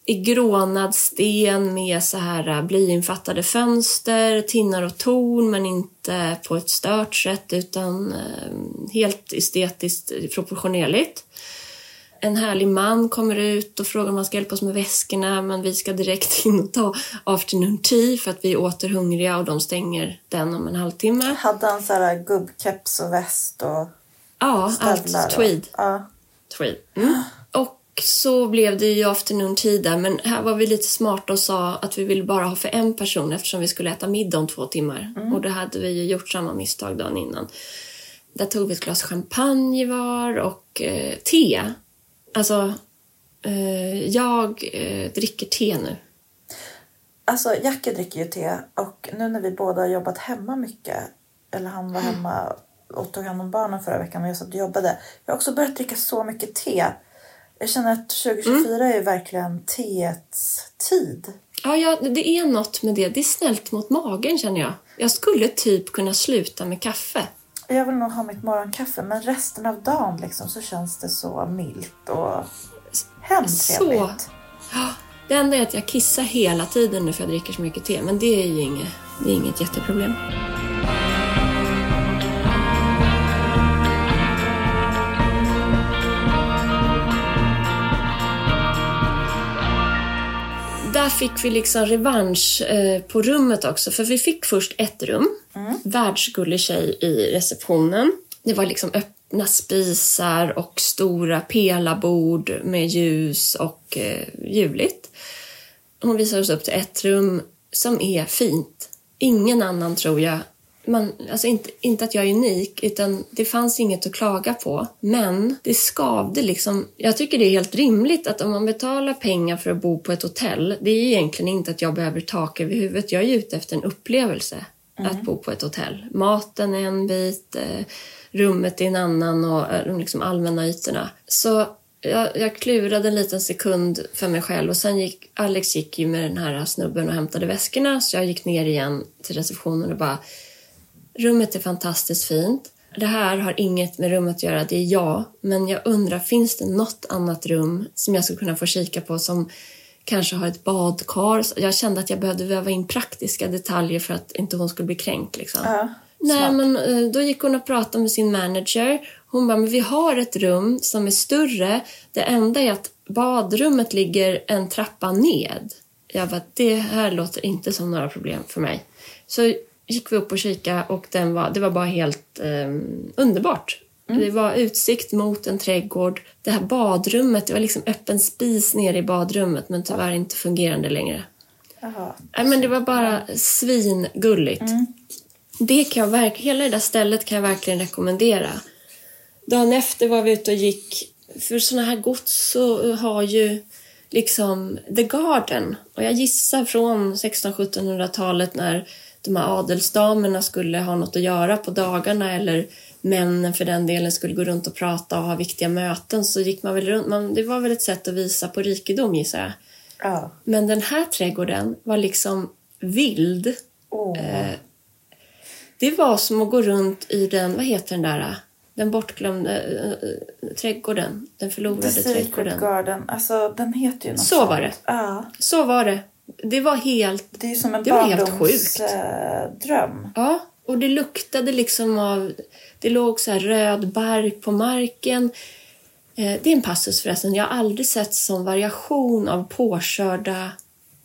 I grånad sten med så här eh, blyinfattade fönster, tinnar och torn men inte på ett stört sätt utan eh, helt estetiskt proportionerligt. En härlig man kommer ut och frågar om han ska hjälpa oss med väskorna men vi ska direkt in och ta afternoon tea för att vi är återhungriga och de stänger den om en halvtimme.
Hade han så här gubbkeps och väst och
Ja, allt tweed.
Ja.
tweed. Mm. Så blev det ju afternoon tea där, men här var vi lite smarta och sa att vi ville bara ha för en person eftersom vi skulle äta middag om två timmar. Och det hade vi ju gjort samma misstag dagen innan. Där tog vi ett glas champagne var och eh, te. Alltså, eh, jag eh, dricker te nu.
Alltså, Jacke dricker ju te och nu när vi båda har jobbat hemma mycket, eller han var hemma och tog hand om barnen förra veckan och jag satt och jobbade. Jag har också börjat dricka så mycket te. Jag känner att 2024 är ju verkligen teets tid.
Ja, ja, det är något med det. Det är snällt mot magen känner jag. Jag skulle typ kunna sluta med kaffe.
Jag vill nog ha mitt morgonkaffe men resten av dagen liksom så känns det så milt och hemtrevligt.
Ja, Det enda är att jag kissar hela tiden nu för jag dricker så mycket te. Men det är ju inget, det är inget jätteproblem. Där fick vi liksom revansch eh, på rummet också. För vi fick först ett rum. Världsgullig tjej i receptionen. Det var liksom öppna spisar och stora pelarbord med ljus och eh, ljuvligt. Hon visar oss upp till ett rum som är fint. Ingen annan tror jag man, alltså inte, inte att jag är unik, utan det fanns inget att klaga på. Men det skavde liksom. Jag tycker det är helt rimligt att om man betalar pengar för att bo på ett hotell, det är egentligen inte att jag behöver tak över huvudet. Jag är ute efter en upplevelse att bo på ett hotell. Maten är en bit, eh, rummet är en annan och eh, de liksom allmänna ytorna. Så jag, jag klurade en liten sekund för mig själv och sen gick Alex gick ju med den här snubben och hämtade väskorna så jag gick ner igen till receptionen och bara Rummet är fantastiskt fint. Det här har inget med rummet att göra, det är jag. Men jag undrar, finns det något annat rum som jag skulle kunna få kika på som kanske har ett badkar? Jag kände att jag behövde väva in praktiska detaljer för att inte hon skulle bli kränkt. Liksom.
Ja,
Nej, men eh, då gick hon och pratade med sin manager. Hon bara, men vi har ett rum som är större. Det enda är att badrummet ligger en trappa ned. Jag bara, det här låter inte som några problem för mig. Så gick vi upp och kika och den var, det var bara helt eh, underbart. Det var utsikt mot en trädgård. Det här badrummet, det var liksom öppen spis nere i badrummet men tyvärr inte fungerande längre. Nej, men det var bara svingulligt. Det kan jag verk- hela det där stället kan jag verkligen rekommendera. Dagen efter var vi ute och gick. För såna här gods så har ju liksom The Garden. Och jag gissar från 1600-1700-talet när de här adelsdamerna skulle ha något att göra på dagarna eller männen för den delen skulle gå runt och prata och ha viktiga möten så gick man väl runt. Man, det var väl ett sätt att visa på rikedom gissar jag.
Ja.
Men den här trädgården var liksom vild.
Åh.
Eh, Det var som att gå runt i den, vad heter den där, den bortglömda äh, trädgården. Den
The
förlorade
Secret
trädgården.
Garden. Alltså, den heter ju något
Så
sånt.
var det.
Ja.
Så var det. Det var helt...
Det är som en barndomsdröm.
Ja, och det luktade liksom av... Det låg så röd bark på marken. Eh, det är en passus förresten. Jag har aldrig sett som variation av påkörda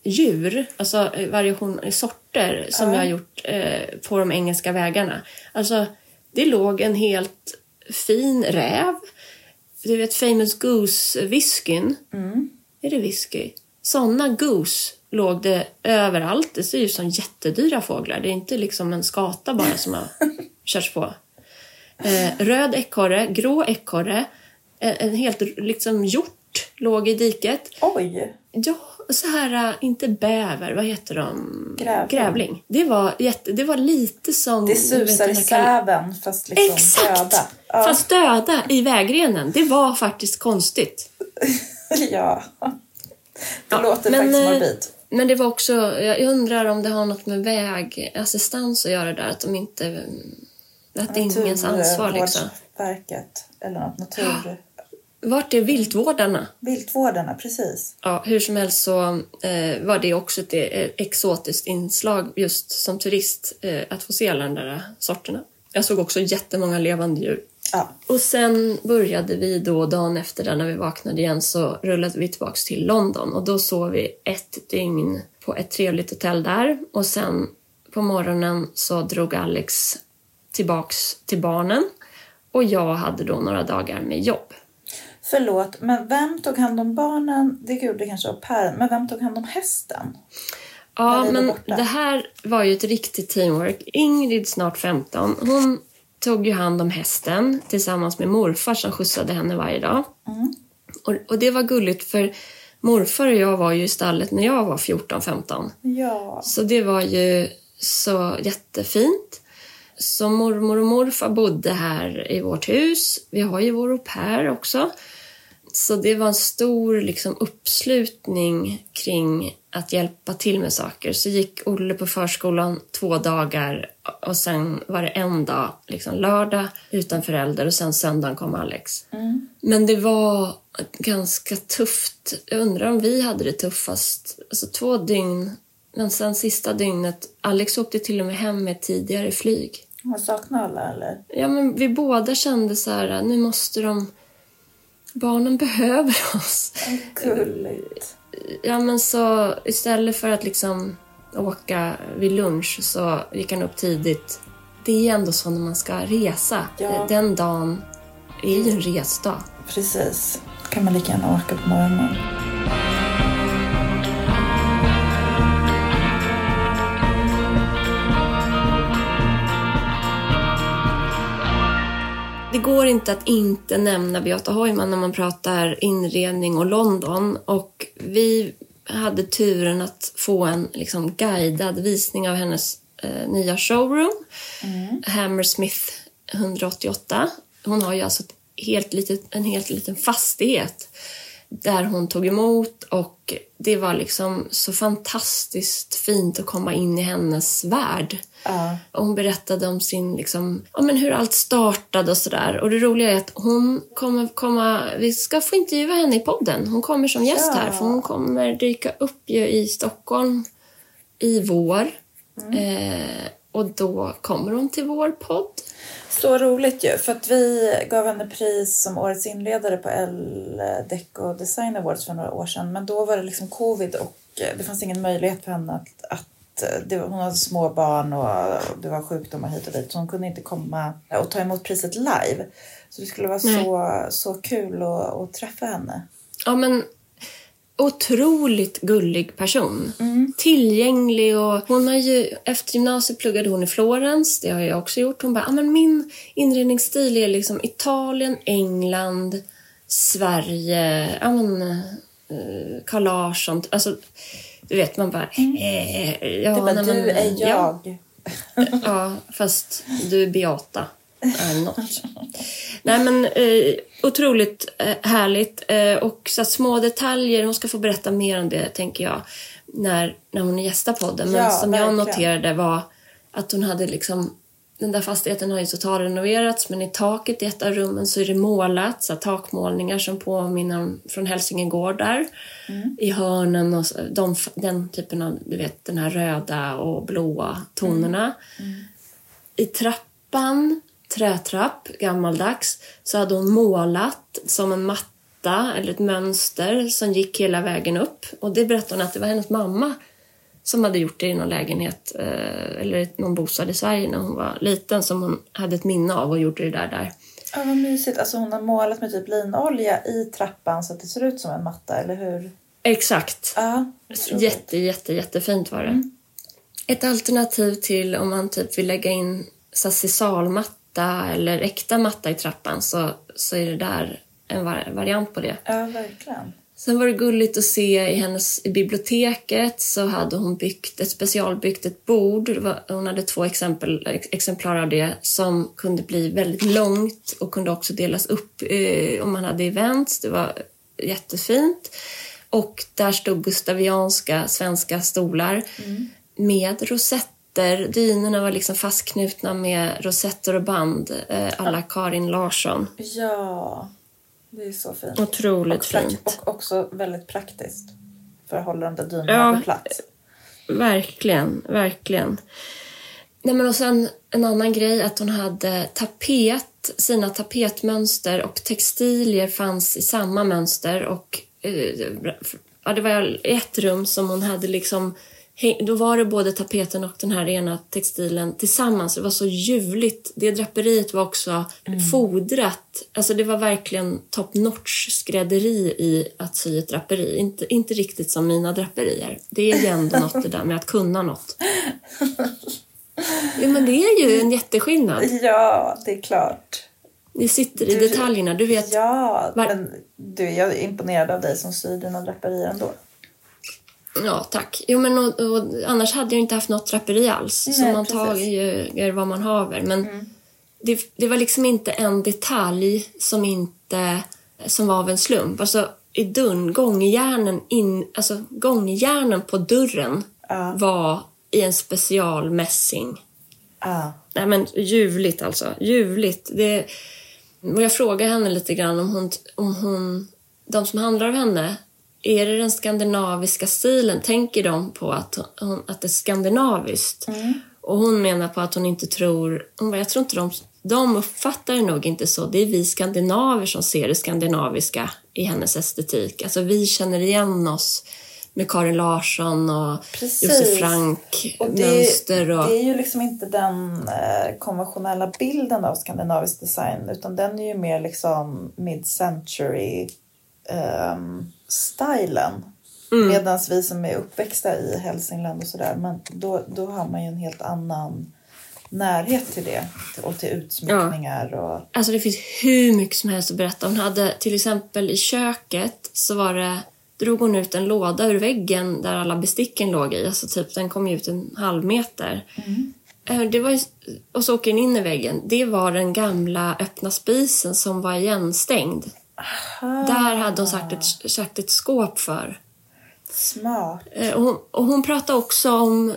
djur, alltså eh, variation i sorter som jag har gjort eh, på de engelska vägarna. Alltså, det låg en helt fin räv. Du vet Famous Goose-whiskyn. Är det whisky? Såna goose låg det överallt. Det ser ju ut som jättedyra fåglar. Det är inte liksom en skata bara som har körts på. Eh, röd ekorre, grå ekorre, en, en helt liksom hjort låg i diket.
Oj!
Ja, så här, äh, inte bäver, vad heter de?
Grävling.
Det var, jätte, det var lite som...
Det susar i säven fast liksom
Exakt!
döda. Ja.
Fast döda i vägrenen. Det var faktiskt konstigt.
ja. Det
Ja,
låter
men,
faktiskt
eh,
morbid.
Men det var också, jag undrar om det har något med vägassistans att göra där, att de inte... Att det är ingens ansvar liksom.
Naturvårdsverket eller något. Natur...
Vart är viltvårdarna?
Viltvårdarna, precis.
Ja, hur som helst så eh, var det också ett eh, exotiskt inslag just som turist eh, att få se alla de där sorterna. Jag såg också jättemånga levande djur.
Ja.
Och sen började vi då dagen efter där när vi vaknade igen så rullade vi tillbaks till London och då sov vi ett dygn på ett trevligt hotell där och sen på morgonen så drog Alex tillbaks till barnen och jag hade då några dagar med jobb.
Förlåt, men vem tog hand om barnen? Det det kanske var Per. Men vem tog hand om hästen?
Ja, men det här var ju ett riktigt teamwork. Ingrid, snart 15, hon tog ju hand om hästen tillsammans med morfar som skjutsade henne varje dag. Och, och det var gulligt för morfar och jag var ju i stallet när jag var 14-15.
Ja.
Så det var ju så jättefint. Så mormor och morfar bodde här i vårt hus. Vi har ju vår au pair också. Så det var en stor liksom, uppslutning kring att hjälpa till med saker. Så gick Olle på förskolan två dagar och sen var det en dag, liksom lördag, utan förälder och sen söndagen kom Alex. Men det var ganska tufft. Jag undrar om vi hade det tuffast. Alltså två dygn, men sen sista dygnet, Alex åkte till och med hem med tidigare flyg.
Man saknar alla eller?
Ja, men vi båda kände så här, nu måste de... Barnen behöver oss.
Gulligt.
Ja, men så istället för att liksom åka vid lunch så gick han upp tidigt. Det är ändå så när man ska resa.
Ja.
Den dagen är ju en resdag.
Precis. kan man lika gärna åka på morgonen.
Det går inte att inte nämna Beata Heumann när man pratar inredning och London. Och vi hade turen att få en liksom, guidad visning av hennes eh, nya showroom. Hammersmith 188. Hon har ju alltså helt litet, en helt liten fastighet där hon tog emot och det var liksom så fantastiskt fint att komma in i hennes värld. Och hon berättade om sin, liksom, ja, men hur allt startade och sådär. Och det roliga är att hon kommer komma, vi ska få intervjua henne i podden. Hon kommer som gäst
Ja.
här för hon kommer dyka upp ju i Stockholm i vår. Eh, och då kommer hon till vår podd.
Så roligt ju, för att vi gav henne pris som årets inledare på L-Deco Design Awards för några år sedan. Men då var det liksom covid och eh, det fanns ingen möjlighet för henne att, att eh, det, var- hon hade små barn och det var sjukdomar hit och dit. Så hon kunde inte komma och ta emot priset live. Så det skulle vara
Nej.
så, så kul att, att träffa henne.
Ja, men otroligt gullig person. Tillgänglig och hon har ju, efter gymnasiet pluggade hon i Florens, det har jag också gjort. Hon bara, ah, men min inredningsstil är liksom Italien, England, Sverige, ja men eh, Carl Larsson, alltså du vet man bara, eh, ja,
Det bara,
nej,
du
men,
är
ja.
jag.
Ja, fast du är Beata. Not. Nej, men eh, otroligt eh, härligt. Eh, och så små detaljer, hon ska få berätta mer om det, tänker jag, när, när hon gästar podden. Men
Ja,
som jag
verkligen.
noterade var att hon hade liksom den där fastigheten har ju totalrenoverats men i taket i ett av rummen så är det målat, så takmålningar som påminner om från Hälsingegård där. I hörnen och så- de, den typen av, du vet, den här röda och blåa tonerna. I trappan, trätrapp, gammaldags, så hade hon målat som en matta eller ett mönster som gick hela vägen upp. Och det berättade hon att det var hennes mamma som hade gjort det i någon lägenhet eh, eller någon bostad i Sverige när hon var liten som hon hade ett minne av och gjorde det där där.
Ja, vad mysigt. Alltså hon har målat med typ linolja i trappan så att det ser ut som en matta, eller hur?
Exakt.
Ja.
Jätte, jätte, jättefint var det. Ett alternativ till om man typ vill lägga in så sisalmatta eller äkta matta i trappan så, så är det där en var- variant på det.
Ja, verkligen.
Sen var det gulligt att se i hennes i biblioteket så hade hon byggt ett specialbyggt ett bord. Var, hon hade två exempel, ex- exemplar av det som kunde bli väldigt långt och kunde också delas upp eh, om man hade events. Det var jättefint. Och där stod gustavianska svenska stolar med rosetter. Dynorna var liksom fastknutna med rosetter och band. Eh, alla Karin Larsson.
Ja, det är så fint.
Otroligt
och,
fint.
och också väldigt praktiskt för att hålla de där dynorna
Ja.
på plats.
Verkligen, verkligen. Nej, men och sen en annan grej att hon hade tapet, sina tapetmönster och textilier fanns i samma mönster och eh, ja, det var ett rum som hon hade liksom då var det både tapeten och den här ena textilen tillsammans. Det var så ljuvligt. Det draperiet var också fodrat. Alltså det var verkligen top notch skrädderi i att sy ett draperi. Inte, inte riktigt som mina draperier. Det är ju ändå något det där med att kunna något. Ja, men det är ju en jätteskillnad.
Ja, det är klart.
Det sitter i
Du-
detaljerna. Du vet,
Ja,
Var-
men du, jag är imponerad av dig som syr dina draperier ändå.
Ja, tack. Jo, men och, och, annars hade jag inte haft något draperi alls. så
Nej,
man
precis. Mm.
tar ju gör vad man haver. Men det, det var liksom inte en detalj som inte som var av en slump. Alltså i dörren, gångjärnen, in, alltså, gångjärnen på dörren
Ja.
var i en specialmässing.
Ja.
Nej men ljuvligt alltså. Ljuvligt. Det, och jag frågade henne lite grann om hon, om hon... De som handlar av henne, är det den skandinaviska stilen? Tänker de på att, hon, att det är skandinaviskt? Och hon menar på att hon inte tror... Hon bara, jag tror inte de... De uppfattar det nog inte så. Det är vi skandinaver som ser det skandinaviska i hennes estetik. Alltså vi känner igen oss med Karin Larsson och
Precis.
Josef Frank
Och det,
mönster. Och,
det är ju liksom inte den eh, konventionella bilden av skandinavisk design utan den är ju mer liksom mid-century ehm, stilen.
Mm.
Medan vi som är uppväxta i Hälsingland och sådär, men då, då har man ju en helt annan närhet till det och till utsmyckningar och
Alltså det finns hur mycket som helst att berätta. Hon hade till exempel i köket så var det, drog hon ut en låda ur väggen där alla besticken låg i. Alltså typ den kom ju ut en halv meter. Eh, Det var ju, och så åker den in i väggen. Det var den gamla öppna spisen som var igenstängd. Där hade hon sagt ett, sagt ett skåp för.
smart.
Eh, Och hon, och hon pratade också om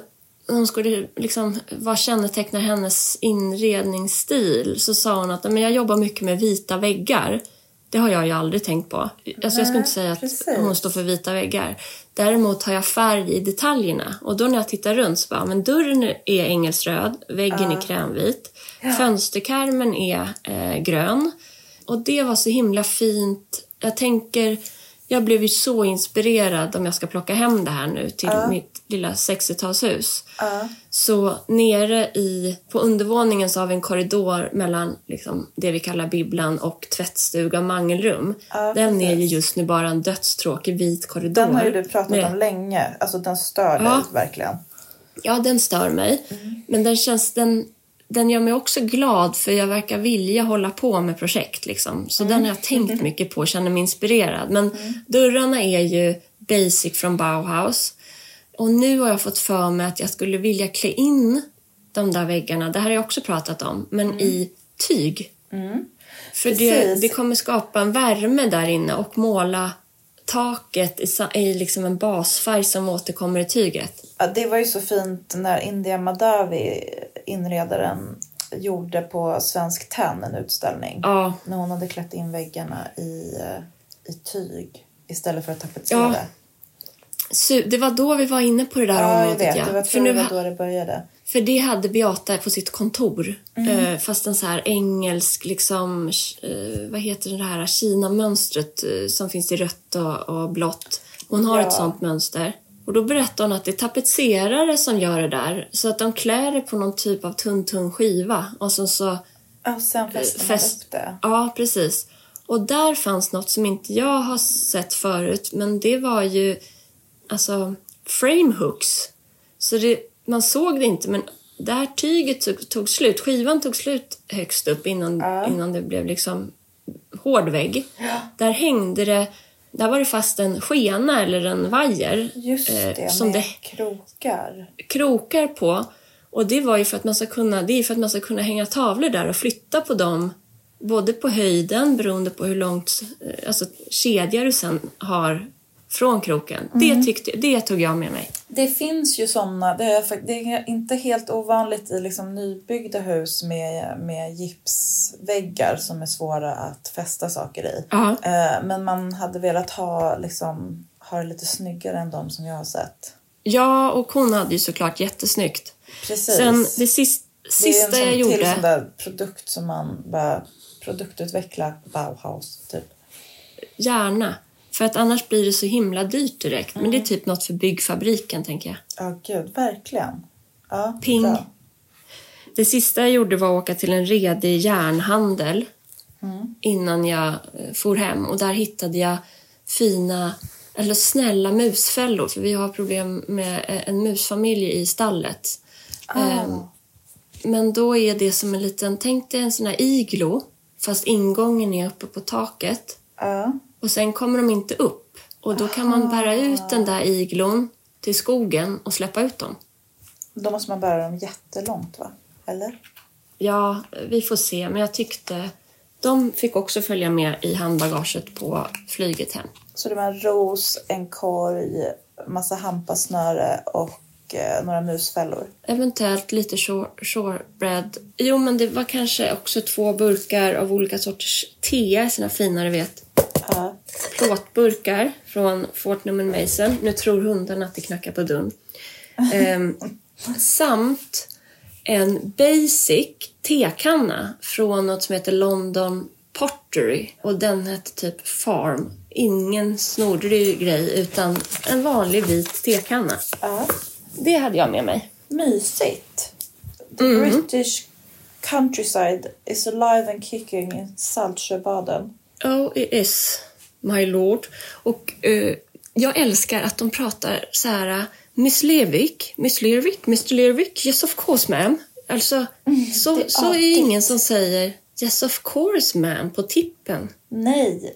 hon skulle liksom, vad kännetecknar hennes inredningsstil? Så sa hon att men jag jobbar mycket med vita väggar. Det har jag ju aldrig tänkt på. Alltså jag skulle inte säga att
precis.
hon står för vita väggar. Däremot har jag färg i detaljerna. Och då när jag tittar runt så bara, men dörren är engelsröd, väggen är krämvit, fönsterkarmen är eh, grön. Och det var så himla fint. Jag tänker, jag blev ju så inspirerad om jag ska plocka hem det här nu till mitt lilla 60-talshus.
Ja.
Så nere i, på undervåningen så har vi en korridor mellan liksom, det vi kallar bibblan och tvättstuga och mangelrum.
Ja,
den är ju
precis.
just nu bara en dödstråkig vit korridor.
Den har ju du pratat
med-
om länge. Alltså den stör dig verkligen.
Ja, den stör mig. Men den känns... Den, den gör mig också glad för jag verkar vilja hålla på med projekt. Liksom. Så den har jag tänkt mycket på och känner mig inspirerad. Men dörrarna är ju basic från Bauhaus. Och nu har jag fått för mig att jag skulle vilja klä in de där väggarna, det här har jag också pratat om, men i tyg. För det, det kommer skapa en värme där inne och måla taket i, i liksom en basfärg som återkommer i tyget.
Ja, det var ju så fint när India Madavi, inredaren, gjorde på Svensk Tenn, en utställning.
Ja,
När hon hade klätt in väggarna i, eh, i tyg istället för att tapetsera.
Ja, su- det var då vi var inne på det där
Ja, jag
området.
vet.
ja.
Det var,
För,
det
nu,
var då det började.
för det hade Beata på sitt kontor. Eh, fast en så här engelsk, liksom, eh, vad heter det här Kina-mönstret som finns i rött och, och blått. Hon har
Ja.
ett sånt mönster. Och då berättar hon att det är tapetserare som gör det där. Så att de klär det på någon typ av tunn, tunn skiva. Och så, så
Ja, och sen fäste man
fäst-
upp det.
Ja, precis. Och där fanns något som inte jag har sett förut, men det var ju alltså framehooks. Så det, man såg det inte, men där tyget tog, tog slut, skivan tog slut högst upp innan,
Ja.
innan det blev liksom hård vägg. Där hängde det, där var det fast en skena eller en vajer
Just
eh,
det,
som
med
det
krokar.
krokar på. Och det var ju för att man ska kunna, det är för att man ska kunna hänga tavlor där och flytta på dem. Både på höjden beroende på hur långt eh, alltså, kedja du sen har från kroken.
Mm.
Det, tyckte, det tog jag med mig.
Det finns ju sådana, det är, det är inte helt ovanligt i liksom nybyggda hus med, med gipsväggar som är svåra att fästa saker i.
Ja.
Eh, men man hade velat ha, liksom, ha det lite snyggare än de som jag har sett.
ja, och hon hade ju såklart jättesnyggt.
Precis.
Sen det sist,
det är
sista
en sån
jag
till
gjorde...
sån där produkt som man bara produktutveckla Bauhaus typ.
Gärna. För att annars blir det så himla dyrt direkt. Men det är typ något för byggfabriken, tänker jag.
Ja, gud, verkligen. Ja,
Ping.
bra.
Det sista jag gjorde var att åka till en redig järnhandel innan jag eh, for hem. Och där hittade jag fina, eller snälla musfällor. För vi har problem med eh, en musfamilj i stallet. Ehm, Men då är det som en liten, tänk dig en sån här iglo. Fast ingången är uppe på taket.
Ja.
Och sen kommer de inte upp. Och då kan man bära ut den där iglon till skogen och släppa ut dem.
Då måste man bära dem jättelångt, va? Eller?
Ja, vi får se. Men jag tyckte... De fick också följa med i handbagaget på flyget hem.
Så det var en ros, en korg, massa hampasnöre och eh, några musfällor.
Eventuellt lite shore- shorebread. Jo, men det var kanske också två burkar av olika sorters te, såna finare vet.
Ja.
Plåtburkar från Fort Norman Mason. Nu tror hunden att det knackar på dörren. Ehm, samt en basic tekanna från något som heter London Pottery. Och den hette typ Farm. Ingen snorig grej, utan en vanlig vit tekanna.
ja.
Det hade jag med mig.
Mysigt. The
Mm.
British countryside is alive and kicking in Saltsjöbaden.
Oh, it is, my lord. Och eh, jag älskar att de pratar så här... Miss Lervik, Miss Lervik, Mr Lervik, yes of course ma'am. Alltså, så,
det är
så är ingen som säger yes of course ma'am på tippen.
Nej.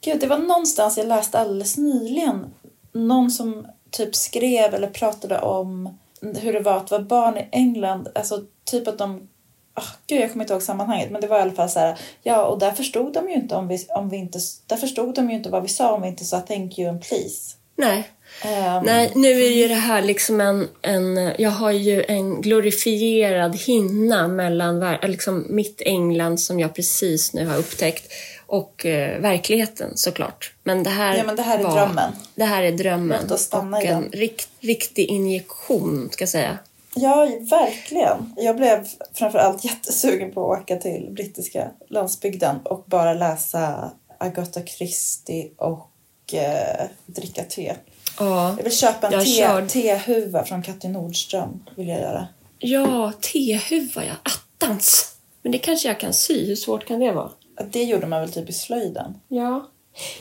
Gud, det var någonstans jag läste alldeles nyligen. Någon som typ skrev eller pratade om hur det var att vara barn i England. Alltså typ att de... ah gud, jag kommer inte ihåg sammanhanget. Men det var i alla fall så här. Ja, och där förstod de ju inte om vi, om vi inte... Där förstod de ju inte vad vi sa om vi inte sa thank you and please.
Nej.
Ehm,
Nej, nu är ju det här liksom en, en... Jag har ju en glorifierad hinna mellan ver- liksom mitt England som jag precis nu har upptäckt och eh, verkligheten såklart. Men det här
Ja, men det här är
var,
drömmen.
Det här är drömmen.
Låt oss stanna
och
i
en rikt, riktig injektion, ska jag säga.
Ja, verkligen. Jag blev framförallt jättesugen på att åka till brittiska landsbygden och bara läsa Agatha Christie och eh, dricka te.
Ja,
Jag vill köpa en te,
kör-
tehuva från Katja Nordström. Vill jag göra.
ja tehuva ja. Attans! Men det kanske jag kan sy. Hur svårt kan det vara?
Det gjorde man väl typ i slöjden?
Ja.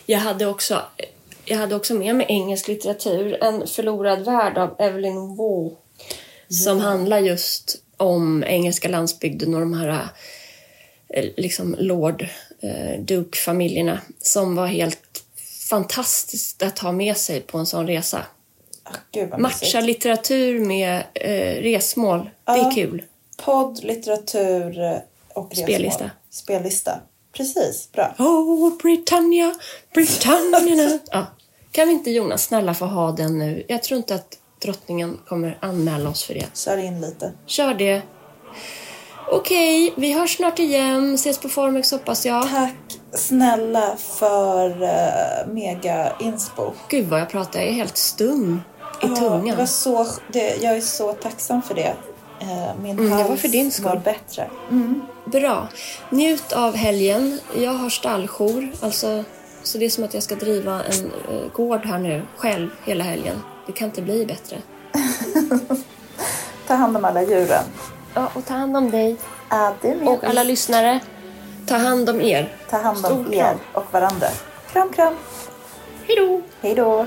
Jag hade också, jag hade också med mig engelsk litteratur. En förlorad värld av Evelyn Waugh. Som handlar just om engelska landsbygden och de här eh, liksom Lord eh, Duke-familjerna. Som var helt fantastiskt att ha med sig på en sån resa.
Vad
Matcha litteratur med eh, resmål. Det är
Ja.
kul.
Podd, litteratur eh, och resmål.
Spellista.
Spellista. Precis, bra.
Oh, Britannia, Britannia. ja. Kan vi inte Jonas snälla få ha den nu? Jag tror inte att drottningen kommer anmäla oss för det.
Kör in lite.
Kör det. Okej, vi hörs snart igen. Ses på Formex hoppas jag.
Tack snälla för uh, mega inspo.
Gud vad jag pratar, jag är helt stum i
Ja,
tungan.
det var så, det, jag är så tacksam för det. Eh, Min
Mm,
hals
var för din skull.
var bättre.
Bra. Njut av helgen. Jag har stalljour, alltså, så det är som att jag ska driva en eh, gård här nu själv hela helgen. Det kan inte bli bättre.
Ta hand om alla djuren.
Ja, och ta hand om dig.
Ademir.
Och alla lyssnare, ta hand om er.
Ta hand om
Stor
er
kram.
och varandra. Kram, kram.
Hej då!
Hej då.